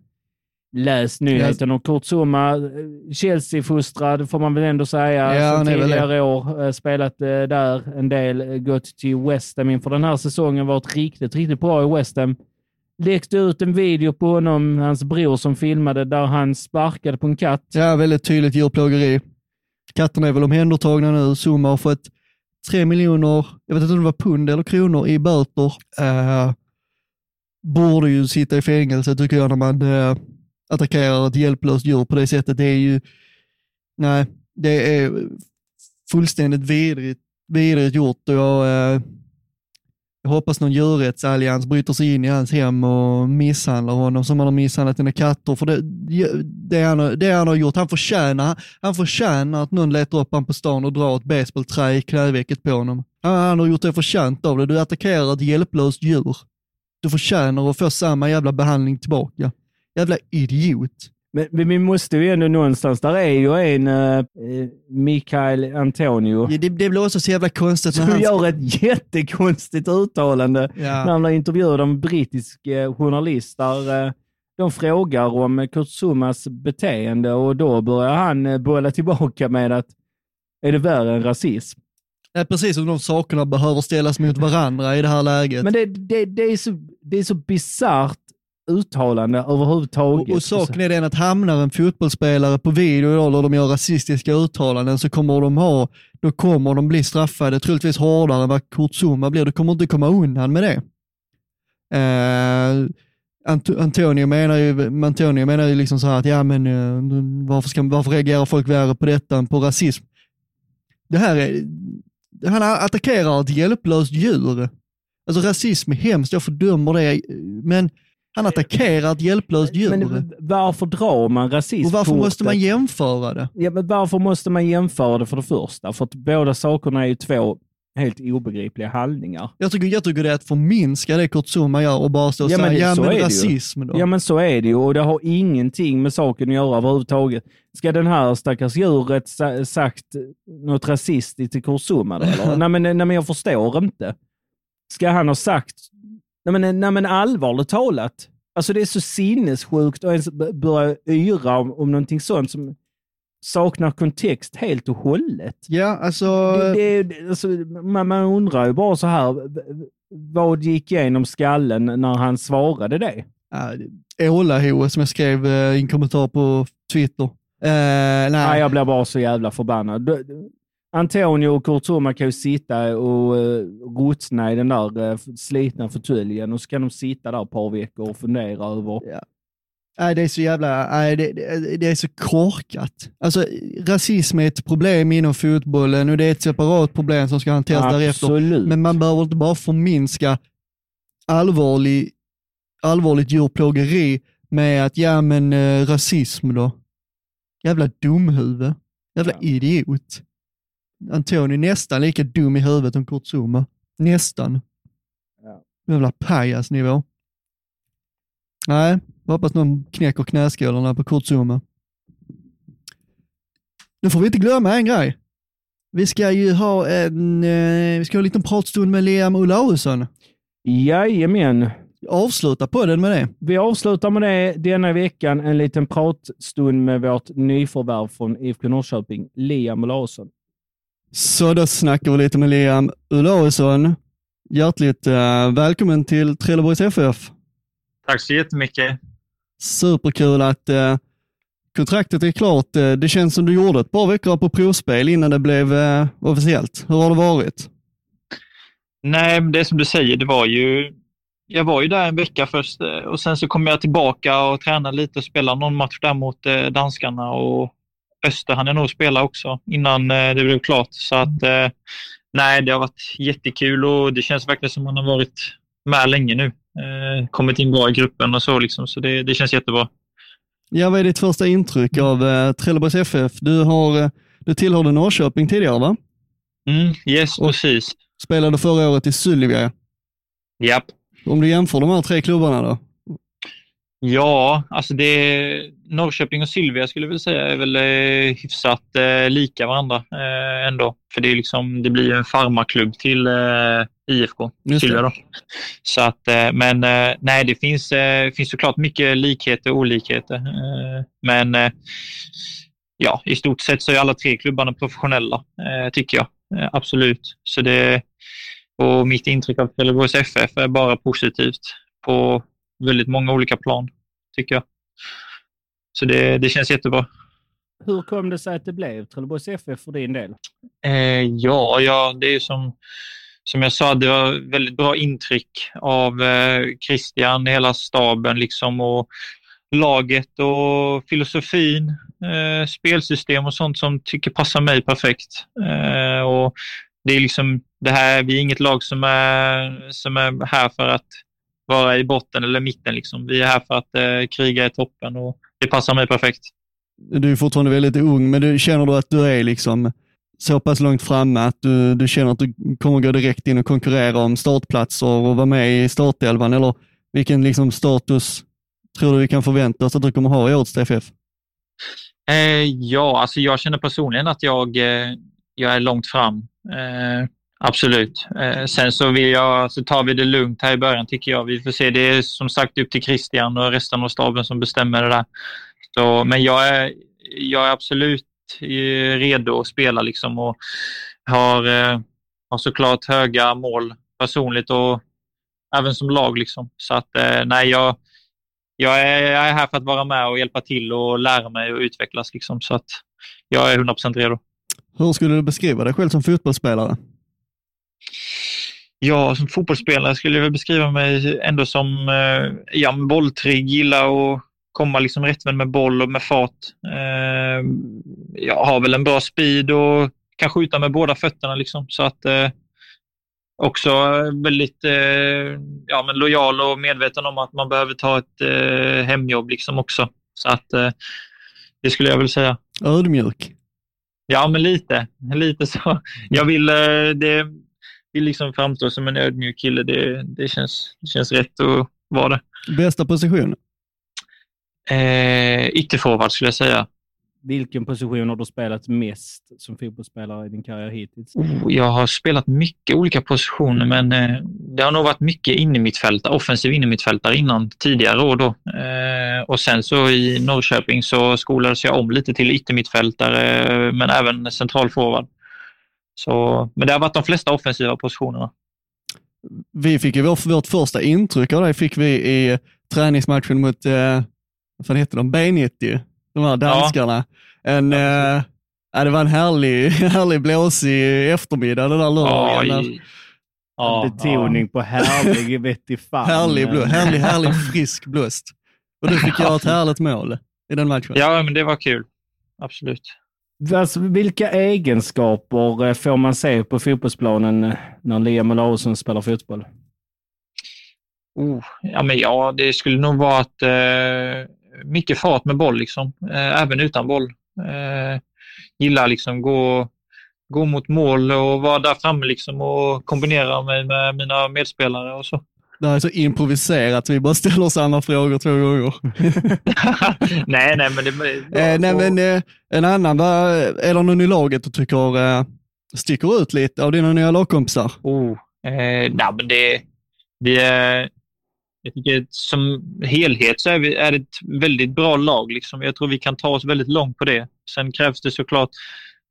läst nyheten om Kurt Zuma, eh, Chelsea-fostrad får man väl ändå säga. Ja, som tidigare år eh, spelat eh, där en del, eh, gått till West Ham inför den här säsongen, varit riktigt, riktigt bra i West Ham. Läckte ut en video på honom, hans bror som filmade, där han sparkade på en katt. Ja, väldigt tydligt djurplågeri. Katterna är väl omhändertagna nu. Zuma har fått tre miljoner, jag vet inte om det var pund eller kronor i böter. eh, borde ju sitta i fängelse tycker jag när man eh, attackerar ett hjälplöst djur på det sättet. Det är ju, nej, det är fullständigt vidrigt, vidrigt gjort och jag, eh, jag hoppas någon djurrättsallians bryter sig in i hans hem och misshandlar honom som han har misshandlat sina katter. För det, det, han, har- det han har gjort, han förtjänar, han förtjänar att någon letar upp honom på stan och drar ett basebollträ i knävecket på honom. Han, han har gjort det förtjänt av det. Du attackerar ett hjälplöst djur. Du förtjänar att få samma jävla behandling tillbaka. Jävla idiot. Men, men vi måste ju ändå någonstans, där är ju en uh, Mikael Antonio Ja, Det, det blir också så jävla konstigt när som han... gör ett jättekonstigt uttalande när Ja. han blir intervjuad av en brittisk eh, journalist där eh, de frågar om Kurt Zumas beteende och då börjar han bolla tillbaka med att är det värre än rasism? Är precis som de sakerna behöver ställas mot varandra i det här läget. Men det, det, det är så, det är så bisarrt uttalande överhuvudtaget. Och, och saken är den att hamnar en fotbollsspelare på video idag och de gör rasistiska uttalanden så kommer de ha, då kommer de bli straffade troligtvis hårdare än vad Kurt Zuma blir. Du kommer inte komma undan med det. Eh, uh, Ant- Antonio menar ju, Antonio menar ju liksom så här att ja men uh, varför, ska, varför reagerar folk värre på detta än på rasism? Det här är, han attackerar ett hjälplöst djur. Alltså rasism är hemskt, jag fördömer det, men han attackerar ett hjälplöst djur. Men varför drar man rasism? Och varför måste man jämföra det? Ja, men varför måste man jämföra det för det första? För att båda sakerna är ju två helt obegripliga handlingar. Jag tycker, jag tycker det är att förminska det Kurt Zuma gör och bara stå och Ja, säga, det- ja men rasism då. Ja men så är det ju och det har ingenting med saken att göra överhuvudtaget. Ska den här stackars djuret sa- sagt något rasistiskt till Kursumma då, eller? [LAUGHS] nej, men, nej men jag förstår inte. Ska han ha sagt, nej men, nej, men allvarligt talat, alltså det är så sinnessjukt att ens börja yra om, om någonting sånt som saknar kontext helt och hållet. Ja, alltså, Det, det, alltså, man, man undrar ju bara så här, vad gick igenom skallen när han svarade det? Ålaho som jag skrev eh, i en kommentar på Twitter. Eh, nej, Nej, jag blir bara så jävla förbannad. Antonio och Kurt Zuma kan ju sitta och uh, ruttna i den där uh, slitna fåtöljen och så kan de sitta där ett par veckor och fundera över... Nej, det är så jävla, nej, det, det, det är så korkat. Alltså, rasism är ett problem inom fotbollen och det är ett separat problem som ska hanteras därefter. Absolut. Men man behöver inte bara förminska allvarlig, allvarligt djurplågeri med att, ja men eh, rasism då. Jävla dumhuvud. Jävla Ja. idiot. Antoni nästan lika dum i huvudet som Kurt Zuma. Nästan. Ja. Jävla pajasnivå. Nej, hoppas någon knäcker knäskålarna på Kurt Zuma. Nu får vi inte glömma en grej. Vi ska ju ha en, eh, vi ska ha en liten pratstund med Liam Olausson. Jajamän. Avsluta podden med det. Vi avslutar med det denna veckan, en liten pratstund med vårt nyförvärv från IFK Norrköping, Liam Olausson. Så då snackar vi lite med Liam Olausson. Hjärtligt eh, välkommen till Trelleborgs FF. Tack så jättemycket. Superkul att eh, kontraktet är klart. Eh, det känns som du gjorde ett par veckor på provspel innan det blev officiellt. Hur har det varit? Nej, det är som du säger, det var ju... Jag var ju där en vecka först och sen så kom jag tillbaka och tränade lite och spelade någon match där mot danskarna och Öster hann jag nog spela också innan eh, det blev klart. Så att eh, nej, det har varit jättekul och det känns verkligen som man har varit med länge nu. Eh, kommit in bra i gruppen och så liksom, så det, det känns jättebra. Ja, vad är ditt första intryck av eh, Trelleborgs FF? Du, har, du tillhörde Norrköping tidigare, va? Mm, yes, Och- precis. Spelade förra året i Sylvia. Japp. Om du jämför de här tre klubbarna då? Ja, alltså det, Norrköping och Sylvia skulle jag väl säga är väl eh, hyfsat eh, lika varandra eh, ändå. För det, är liksom, det blir ju en farmaklubb till eh, IFK Just Sylvia. Då. Så att, eh, men eh, nej, det finns, finns såklart mycket likheter och olikheter. Men ja, i stort sett så är alla tre klubbarna professionella, tycker jag. Absolut. Så det, och mitt intryck av Trelleborgs FF är bara positivt på väldigt många olika plan, tycker jag. Så det, det känns jättebra. Hur kom det sig att det blev Trelleborgs FF för din del? Eh, ja, ja, det är ju som, som jag sa, det var väldigt bra intryck av eh, Christian, hela staben liksom och laget och filosofin, eh, spelsystem och sånt som tycker passar mig perfekt. Eh, och det är liksom det här, vi är inget lag som är, som är här för att vara i botten eller mitten. Liksom. Vi är här för att eh, kriga i toppen och det passar mig perfekt. Du är fortfarande väldigt ung, men du känner du att du är liksom så pass långt framme att du, du känner att du kommer gå direkt in och konkurrera om startplatser och vara med i startelvan? Eller vilken liksom status tror du vi kan förvänta oss att du kommer ha i årets TFF? Eh, ja, alltså jag känner personligen att jag, eh, jag är långt fram. Eh, absolut. Eh, sen så, vill jag, så tar vi det lugnt här i början tycker jag. Vi får se. Det är som sagt upp till Christian och resten av staben som bestämmer det där. Så, men jag är, jag är absolut eh, redo att spela liksom och har, eh, har såklart höga mål personligt och även som lag. Liksom. Så att eh, nej, jag, jag är, jag är här för att vara med och hjälpa till och lära mig och utvecklas. Liksom, så att jag är 100% redo. Hur skulle du beskriva dig själv som fotbollsspelare? Ja, som fotbollsspelare skulle jag beskriva mig ändå som eh, ja, bolltrygg, gilla att komma liksom rättvänd med boll och med fart. Eh, jag har väl en bra speed och kan skjuta med båda fötterna. Liksom, så att eh, också väldigt eh, ja, men lojal och medveten om att man behöver ta ett eh, hemjobb liksom också. Så att eh, det skulle jag väl säga. Ödmjuk? Ja, men lite. Lite så. Jag vill, eh, det, vill liksom framstå som en ödmjuk kille. Det, det, känns, det känns rätt att vara det. Bästa position? Eh, ytterforward skulle jag säga. Vilken position har du spelat mest som fotbollsspelare i din karriär hittills? Oh, jag har spelat mycket olika positioner, men eh, det har nog varit mycket innermittfältare, offensiv innermittfältare innan tidigare år. Då. Eh, och sen så i Norrköping så skolades jag om lite till yttermittfältare, men även centralforward. Så, men det har varit de flesta offensiva positionerna. Vi fick ju vår, vårt första intryck av dig fick vi i träningsmatchen mot, eh, vad heter de, B90, de här danskarna. En, eh, ja, det var en härlig, [LAUGHS] härlig blåsig eftermiddag den där lördagen. Ja, Betoning på härlig [LAUGHS] vett fan. Härlig, blå, härlig, härlig frisk blåst. Och du fick göra ett härligt mål i den matchen. Ja, men det var kul. Absolut. Alltså, vilka egenskaper eh, får man se på fotbollsplanen eh, när Liam Olausson spelar fotboll? Oh, ja, men ja, det skulle nog vara att eh, mycket fart med boll, liksom. eh, även utan boll. Eh, gillar liksom gå, gå mot mål och vara där framme liksom, och kombinera mig med mina medspelare och så. Det här är så improviserat, vi bara ställer samma frågor två gånger. [LAUGHS] nej, nej, men det... [LAUGHS] Eh, nej, men eh, en annan, vad, är det någon i laget du tycker eh, sticker ut lite av dina nya lagkompisar? Oh, eh, nej, men det, det är... Jag tycker som helhet så är, vi, är det ett väldigt bra lag. Liksom. Jag tror vi kan ta oss väldigt långt på det. Sen krävs det såklart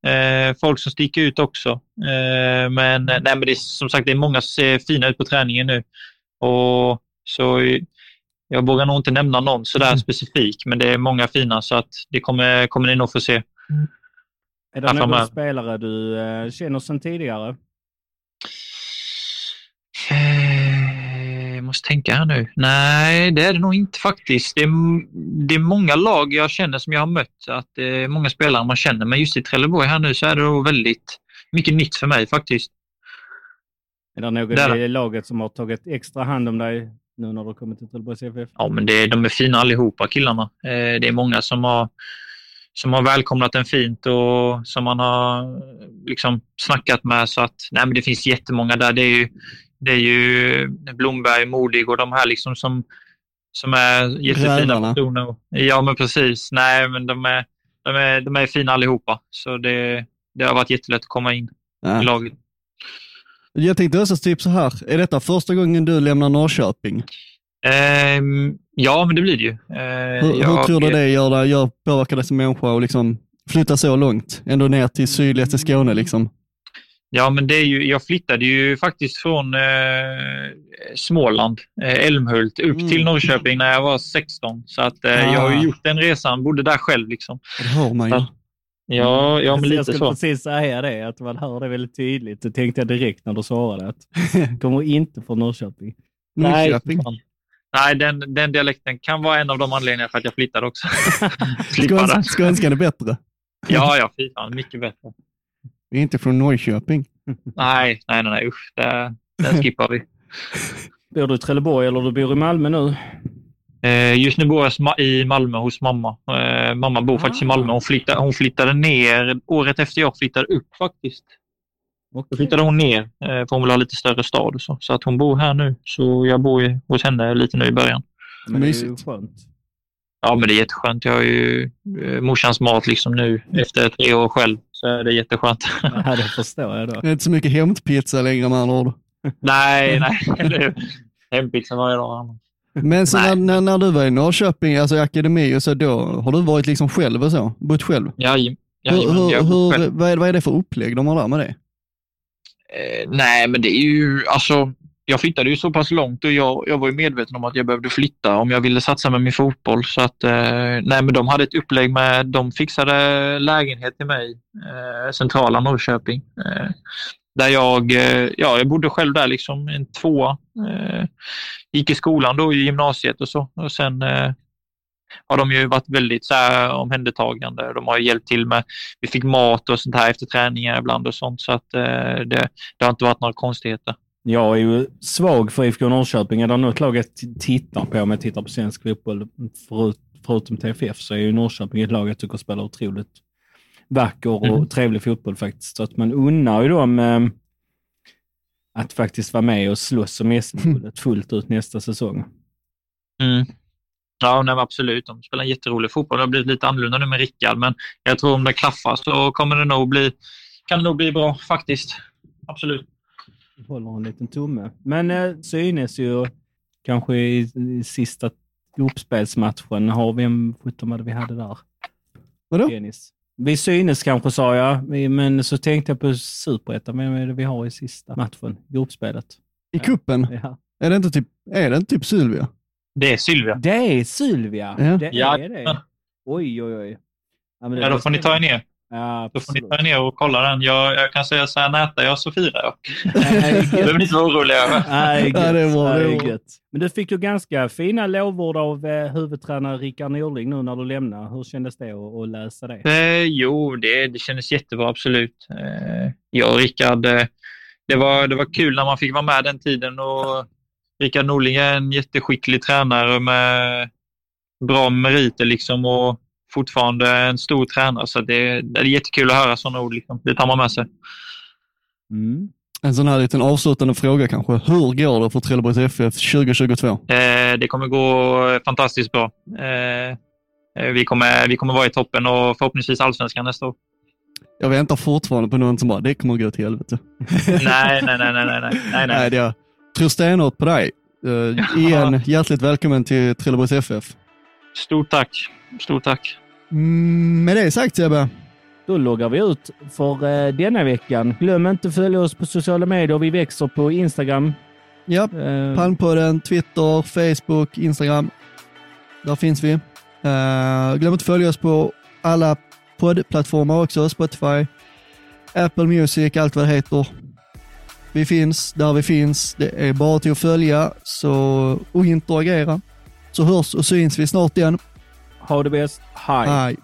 eh, folk som sticker ut också. Eh, men, nej, men det är, som sagt, det är många som ser fina ut på träningen nu. Och så jag vågar nog inte nämna någon sådär Mm. specifik, men det är många fina så att det kommer, kommer ni nog få se. Är det någon spelare du eh, känner sedan tidigare? Eh, Jag måste tänka här nu. Nej, det är det nog inte faktiskt. Det är, det är många lag jag känner som jag har mött. Att det är många spelare man känner. Men just i Trelleborg här nu så är det väldigt mycket nytt för mig faktiskt. Är det någon Där. i laget som har tagit extra hand om dig nu när du kommit till Trelleborgs FF? Ja, men det, de är fina allihopa killarna. Eh, det är många som har, som har välkomnat en fint och som man har liksom snackat med. Så att, nej, men det finns jättemånga där. Det är ju, det är ju Blomberg, Modig och de här liksom som, som är jättefina Rävarna. personer. Ja, men precis. Nej, men de är, de är, de är fina allihopa. Så det, det har varit jättelätt att komma in i Ja. laget. Jag tänkte också typ så här, är detta första gången du lämnar Norrköping? Ehm, ja, men det blir det ju. Eh, Hur, hur jag- tror du det gör, dig- gör, påverkar dig som människa och liksom flytta så långt? Ändå ner till sydligaste Skåne liksom. Ja, men det är ju, jag flyttade ju faktiskt från eh, Småland, eh, Älmhult, upp Mm. till Norrköping när jag var 16. Så att, eh, jag har Ah. ju gjort den resan, bodde där själv. Liksom. Det hör man ju. Ja. Ja, ja men jag lite skulle så. precis säga det, att man hör det väldigt tydligt. Det tänkte jag direkt när du svarade. Att [LAUGHS] kommer inte från Norrköping. Norrköping. fan. Nej, den, den dialekten kan vara en av de anledningarna för att jag flyttade också. [LAUGHS] Skåns, skånskan är bättre. Ja, ja, fy fan. Mycket bättre. Vi är inte från Norrköping. Nej, nej, nej, nej usch. Det, den skippar vi. [LAUGHS] Bor du i Trelleborg eller du bor i Malmö nu? Eh, Just nu bor jag i Malmö hos mamma. Eh, Mamma bor faktiskt i Malmö. Hon flyttade, hon flyttade ner året efter jag flyttade upp faktiskt. Då flyttade hon ner eh, för hon vill ha lite större stad och så. Så att hon bor här nu. Så jag bor ju hos henne lite nu i början. Men det är ju Mysigt. skönt. Ja, men det är jätteskönt. Jag har ju morsans mat liksom nu efter tre år själv. Så är det jätteskönt. Ja, det förstår jag då. Det är inte så mycket hämtpizza längre med andra ord. nej, [LAUGHS] nej? Hempizza varje dag. Men så när, när, när du var i Norrköping, alltså i akademi och så, då har du varit liksom själv och så? Bott själv? Ja, Hur, jajamän, hur, själv. hur, vad, är, vad är det för upplägg de har där med det? Eh, nej, men det är ju alltså. Jag flyttade ju så pass långt och jag, jag var ju medveten om att jag behövde flytta om jag ville satsa med min fotboll. Så att, eh, nej, men de hade ett upplägg med, de fixade lägenhet till mig, eh, centrala Norrköping. Eh, där jag, eh, ja, jag bodde själv där liksom, en tvåa. Eh, gick i skolan då i gymnasiet och så. Och sen eh, har de ju varit väldigt så här, omhändertagande. De har ju hjälpt till med, vi fick mat och sånt här efter träningar ibland och sånt. Så att eh, det, det har inte varit några konstigheter. Jag är ju svag för IFK Norrköping. Är det något lag jag tittar på om jag tittar på svensk fotboll, förut, förutom TFF, så är ju Norrköping ett lag jag tycker spelar otroligt vacker och Mm. trevlig fotboll faktiskt. Så att man unnar ju dem eh, att faktiskt vara med och slåss om SM-guldet fullt ut nästa säsong. Mm. Ja, nej, absolut. De spelar en jätterolig fotboll. Det har blivit lite annorlunda nu med Rickard, men jag tror om det klaffar så kommer det nog bli, kan det nog bli bra faktiskt. Absolut. Jag håller en liten tumme. Men eh, synes ju kanske i, i sista gruppspelsmatchen, har vi en, sjutton vad vi hade där? Vadå? Dennis. Vi synes kanske sa jag, men så tänkte jag på superettan. Vem är det vi har i sista matchen? Gruppspelet. I kuppen Ja. är det inte typ, är det inte typ Sylvia? Det är Sylvia. Det är Sylvia. Ja. Det är det. Oj, oj, oj. Ja, men det Ja, då får ni ta er ner. Ja, Då får ni ta er ner och kolla den. Jag, jag kan säga så här, nätar jag [LAUGHS] så firar jag. Det behöver ni inte vara oroliga över. Nej, Ja, det är det. Men du fick ju ganska fina lovord av eh, huvudtränare Rickard Norling nu när du lämnar. Hur kändes det att, att läsa det? Eh, jo, det, det kändes jättebra, absolut. Eh, jag och Rickard, eh, det, var, det var kul när man fick vara med den tiden. Och Rickard Norling är en jätteskicklig tränare med bra meriter liksom, och fortfarande en stor tränare. Så det, det är jättekul att höra sådana ord. Liksom. Det tar man med sig. Mm. En sån här liten avslutande fråga kanske. Hur går det för Trelleborgs FF 2022? Eh, det kommer gå fantastiskt bra. Eh, eh, vi, kommer, vi kommer vara i toppen och förhoppningsvis allsvenskan nästa år. Jag väntar fortfarande på någon som bara, det kommer gå till helvete. [LAUGHS] nej, nej, nej, nej, nej, nej, nej, Nej, det tror stenhårt på dig. [LAUGHS] Uh, igen, hjärtligt välkommen till Trelleborgs FF. Stort tack. Stort tack. Mm, med det sagt Sebbe, Då loggar vi ut för eh, denna veckan. Glöm inte att följa oss på sociala medier. Vi växer på Instagram. ja, Eh, Palmpodden, Twitter, Facebook, Instagram. Där finns vi. Uh, glöm inte att följa oss på alla poddplattformar också, Spotify, Apple Music, allt vad det heter. Vi finns där vi finns. Det är bara till att följa så, och interagera. Så hörs och syns vi snart igen. Det bäst. Hej. Hej.